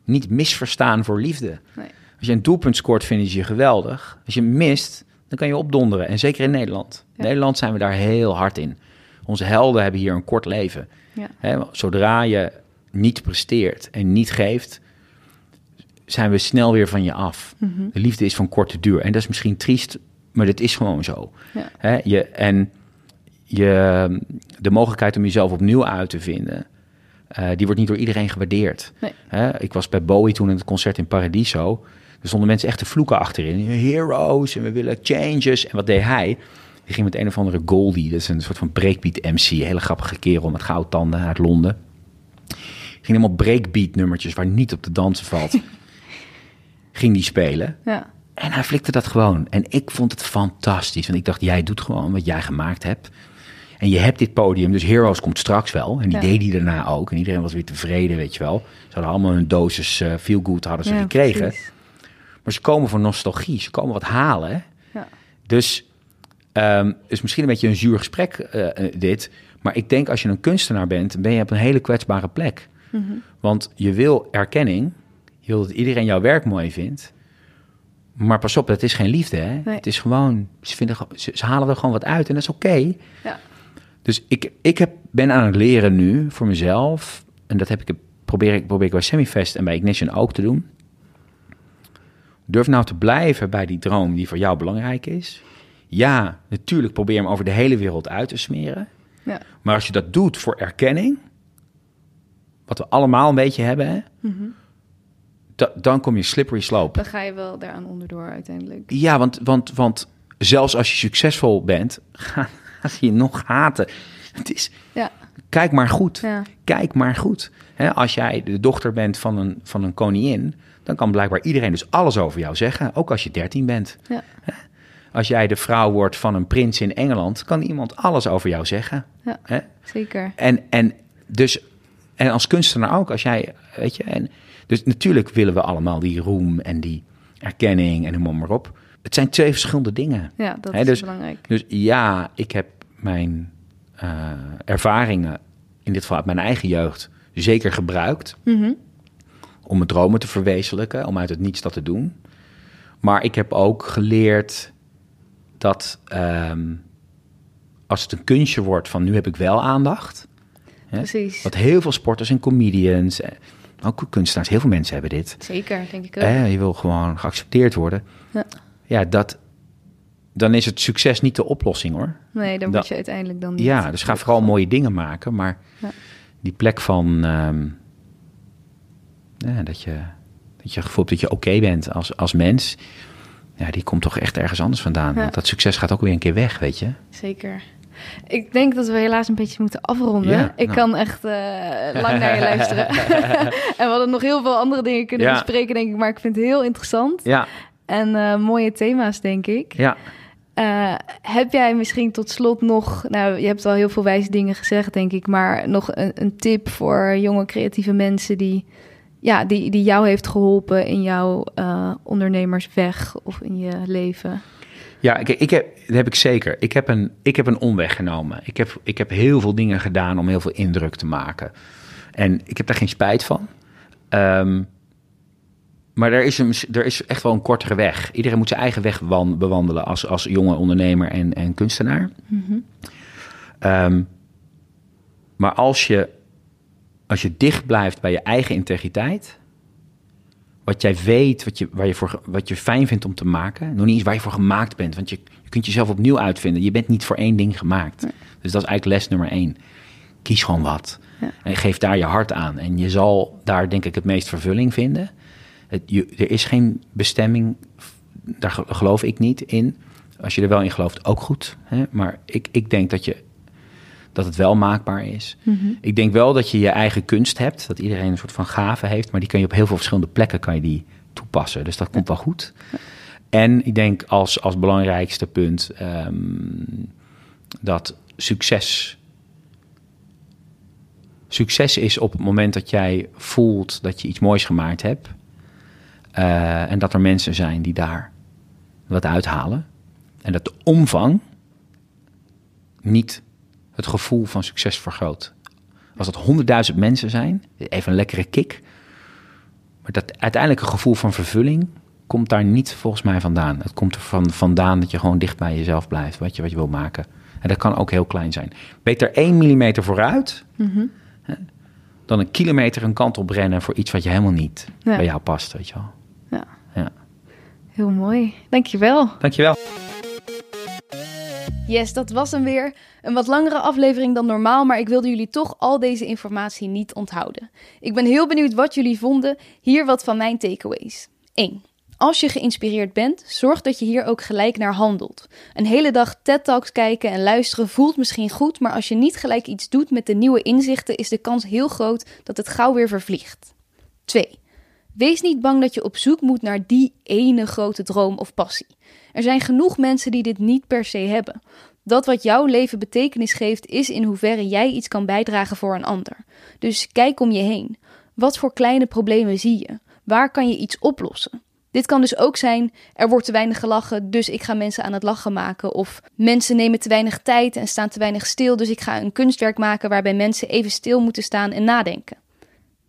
niet misverstaan voor liefde. Nee. Als je een doelpunt scoort, vinden ze je geweldig. Als je mist, dan kan je opdonderen. En zeker in Nederland. In Ja. Nederland zijn we daar heel hard in. Onze helden hebben hier een kort leven. Ja. Zodra je niet presteert en niet geeft, zijn we snel weer van je af. Mhm. De liefde is van korte duur. En dat is misschien triest, maar dat is gewoon zo. Ja. Je, en je, de mogelijkheid om jezelf opnieuw uit te vinden, eh, die wordt niet door iedereen gewaardeerd. Nee. Ik was bij Bowie toen in het concert in Paradiso. Er stonden mensen echt te vloeken achterin. Heroes en we willen changes. En wat deed hij? Die ging met een of andere Goldie, dat is een soort van breakbeat MC. Een hele grappige kerel met goudtanden uit Londen. Ging helemaal breakbeat nummertjes waar niet op te dansen valt. ging die spelen. Ja. En hij flikte dat gewoon. En ik vond het fantastisch. Want ik dacht, jij doet gewoon wat jij gemaakt hebt. En je hebt dit podium, dus Heroes komt straks wel. En die Ja. deed hij daarna ook. En iedereen was weer tevreden, weet je wel. Ze hadden allemaal hun dosis eh feel good hadden ze Ja, gekregen. precies. Maar ze komen voor nostalgie. Ze komen wat halen. Ja. Dus, ehm is misschien een beetje een zuur gesprek eh, eh, dit. Maar ik denk als je een kunstenaar bent, ben je op een hele kwetsbare plek. Mhm. Want je wil erkenning. Je wil dat iedereen jouw werk mooi vindt. Maar pas op, dat is geen liefde. Hè? Nee. Het is gewoon, ze, vinden, ze halen er gewoon wat uit en dat is oké. Ja. Dus ik, ik heb, ben aan het leren nu voor mezelf. En dat heb ik, probeer, ik, probeer ik bij Semifest en bij Ignition ook te doen. Durf nou te blijven bij die droom die voor jou belangrijk is. Ja, natuurlijk probeer hem over de hele wereld uit te smeren. Ja. Maar als je dat doet voor erkenning, wat we allemaal een beetje hebben, hè, da- dan kom je slippery slope. Dan ga je wel daaraan onderdoor uiteindelijk. Ja, want, want, want zelfs als je succesvol bent, gaan gaan ze je nog haten. Het is, Ja. kijk maar goed. Ja. Kijk maar goed. Hè, als jij de dochter bent van een, van een koningin, dan kan blijkbaar iedereen dus alles over jou zeggen, ook als je 13 bent. Ja. Als jij de vrouw wordt van een prins in Engeland, kan iemand alles over jou zeggen. Ja. Zeker. En, en dus, en als kunstenaar ook, als jij, weet je, en dus natuurlijk willen we allemaal die roem en die erkenning en noem maar op. Het zijn twee verschillende dingen. Ja, dat is dus- belangrijk. Dus ja, ik heb mijn eh, ervaringen, in dit geval uit mijn eigen jeugd, zeker gebruikt Mhm. Om mijn dromen te verwezenlijken, om uit het niets dat te doen. Maar ik heb ook geleerd dat ehm, als het een kunstje wordt van nu heb ik wel aandacht. Hè, Precies. wat heel veel sporters en comedians, eh, ook kunstenaars, heel veel mensen hebben dit. Zeker, denk ik ook. Eh, je wil gewoon geaccepteerd worden. Ja. Ja, dat, dan is het succes niet de oplossing hoor. Nee, dan Da- word je uiteindelijk dan niet. Ja, dus ga vooral mooie dingen maken. Maar Ja. die plek van ehm, ja, dat, je, dat je gevoel hebt dat je oké bent als, als mens. Ja, die komt toch echt ergens anders vandaan. Ja. Want dat succes gaat ook weer een keer weg, weet je. Zeker. Ik denk dat we helaas een beetje moeten afronden. Ja, ik nou. kan echt eh, lang naar je luisteren. en we hadden nog heel veel andere dingen kunnen Ja. bespreken, denk ik. Maar ik vind het heel interessant. Ja, En eh, mooie thema's, denk ik. ja. Eh, heb jij misschien tot slot nog... Nou, je hebt al heel veel wijze dingen gezegd, denk ik. Maar nog een, een tip voor jonge creatieve mensen... die, ja, die, die jou heeft geholpen in jouw eh, ondernemersweg of in je leven? Ja, ik, ik heb, dat heb ik zeker. Ik heb een, ik heb een omweg genomen. Ik heb, ik heb heel veel dingen gedaan om heel veel indruk te maken. En ik heb daar geen spijt van. Ehm, maar er is, een, er is echt wel een kortere weg. Iedereen moet zijn eigen weg wan- bewandelen als, als jonge ondernemer en, en kunstenaar. Ehm, maar als je, als je dicht blijft bij je eigen integriteit, wat jij weet, wat je, waar je voor, wat je fijn vindt om te maken, nog niet eens waar je voor gemaakt bent, want je, je kunt jezelf opnieuw uitvinden. Je bent niet voor één ding gemaakt. Dus dat is eigenlijk les nummer één. Kies gewoon wat. Ja. En geef daar je hart aan. En je zal daar denk ik het meest vervulling vinden. Het, je, er is geen bestemming, daar ge- geloof ik niet in. Als je er wel in gelooft, ook goed. Hè? Maar ik, ik denk dat, je, dat het wel maakbaar is. Ik denk wel dat je je eigen kunst hebt. Dat iedereen een soort van gave heeft. Maar die kan je op heel veel verschillende plekken kan je die toepassen. Dus dat komt wel goed. En ik denk als, als belangrijkste punt ehm, dat succes. Succes is op het moment dat jij voelt dat je iets moois gemaakt hebt. eh, en dat er mensen zijn die daar wat uithalen. En dat de omvang niet het gevoel van succes vergroot. Als dat honderdduizend mensen zijn, even een lekkere kick. Maar dat uiteindelijke gevoel van vervulling komt daar niet volgens mij vandaan. Het komt er van, vandaan dat je gewoon dicht bij jezelf blijft, wat je, wat je wil maken. En dat kan ook heel klein zijn. Beter één millimeter vooruit hè, dan een kilometer een kant op rennen voor iets wat je helemaal niet Ja. bij jou past, weet je wel. Ja, Ja. heel mooi. Dankjewel. Dankjewel. Yes, dat was hem weer. Een wat langere aflevering dan normaal, maar ik wilde jullie toch al deze informatie niet onthouden. Ik ben heel benieuwd wat jullie vonden. Hier wat van mijn takeaways. 1. Als je geïnspireerd bent, zorg dat je hier ook gelijk naar handelt. Een hele dag TED-talks kijken en luisteren voelt misschien goed, maar als je niet gelijk iets doet met de nieuwe inzichten, is de kans heel groot dat het gauw weer vervliegt. 2. Wees niet bang dat je op zoek moet naar die ene grote droom of passie. Er zijn genoeg mensen die dit niet per se hebben. Dat wat jouw leven betekenis geeft, is in hoeverre jij iets kan bijdragen voor een ander. Dus kijk om je heen. Wat voor kleine problemen zie je? Waar kan je iets oplossen? Dit kan dus ook zijn: er wordt te weinig gelachen, dus ik ga mensen aan het lachen maken. Of mensen nemen te weinig tijd en staan te weinig stil, dus ik ga een kunstwerk maken waarbij mensen even stil moeten staan en nadenken.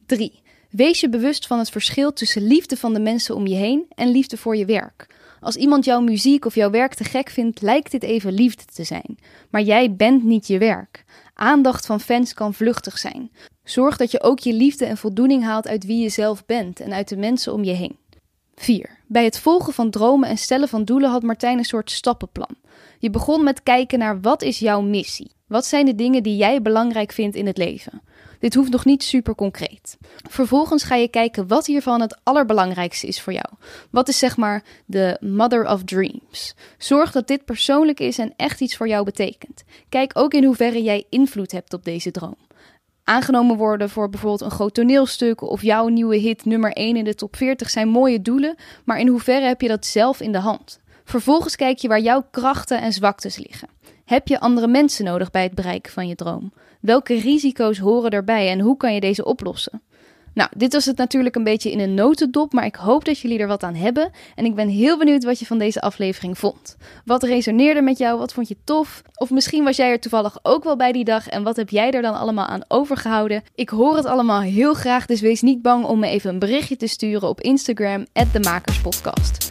3. Wees je bewust van het verschil tussen liefde van de mensen om je heen en liefde voor je werk. Als iemand jouw muziek of jouw werk te gek vindt, lijkt dit even liefde te zijn. Maar jij bent niet je werk. Aandacht van fans kan vluchtig zijn. Zorg dat je ook je liefde en voldoening haalt uit wie je zelf bent en uit de mensen om je heen. 4. Bij het volgen van dromen en stellen van doelen had Martijn een soort stappenplan. Je begon met kijken naar wat is jouw missie? Wat zijn de dingen die jij belangrijk vindt in het leven? Dit hoeft nog niet super concreet. Vervolgens ga je kijken wat hiervan het allerbelangrijkste is voor jou. Wat is zeg maar de mother of dreams? Zorg dat dit persoonlijk is en echt iets voor jou betekent. Kijk ook in hoeverre jij invloed hebt op deze droom. Aangenomen worden voor bijvoorbeeld een groot toneelstuk of jouw nieuwe hit nummer 1 in de top 40 zijn mooie doelen, maar in hoeverre heb je dat zelf in de hand? Vervolgens kijk je waar jouw krachten en zwaktes liggen. Heb je andere mensen nodig bij het bereiken van je droom? Welke risico's horen daarbij en hoe kan je deze oplossen? Nou, dit was het natuurlijk een beetje in een notendop, maar ik hoop dat jullie er wat aan hebben. En ik ben heel benieuwd wat je van deze aflevering vond. Wat resoneerde met jou? Wat vond je tof? Of misschien was jij er toevallig ook wel bij die dag en wat heb jij er dan allemaal aan overgehouden? Ik hoor het allemaal heel graag, dus wees niet bang om me even een berichtje te sturen op Instagram, @demakerspodcast.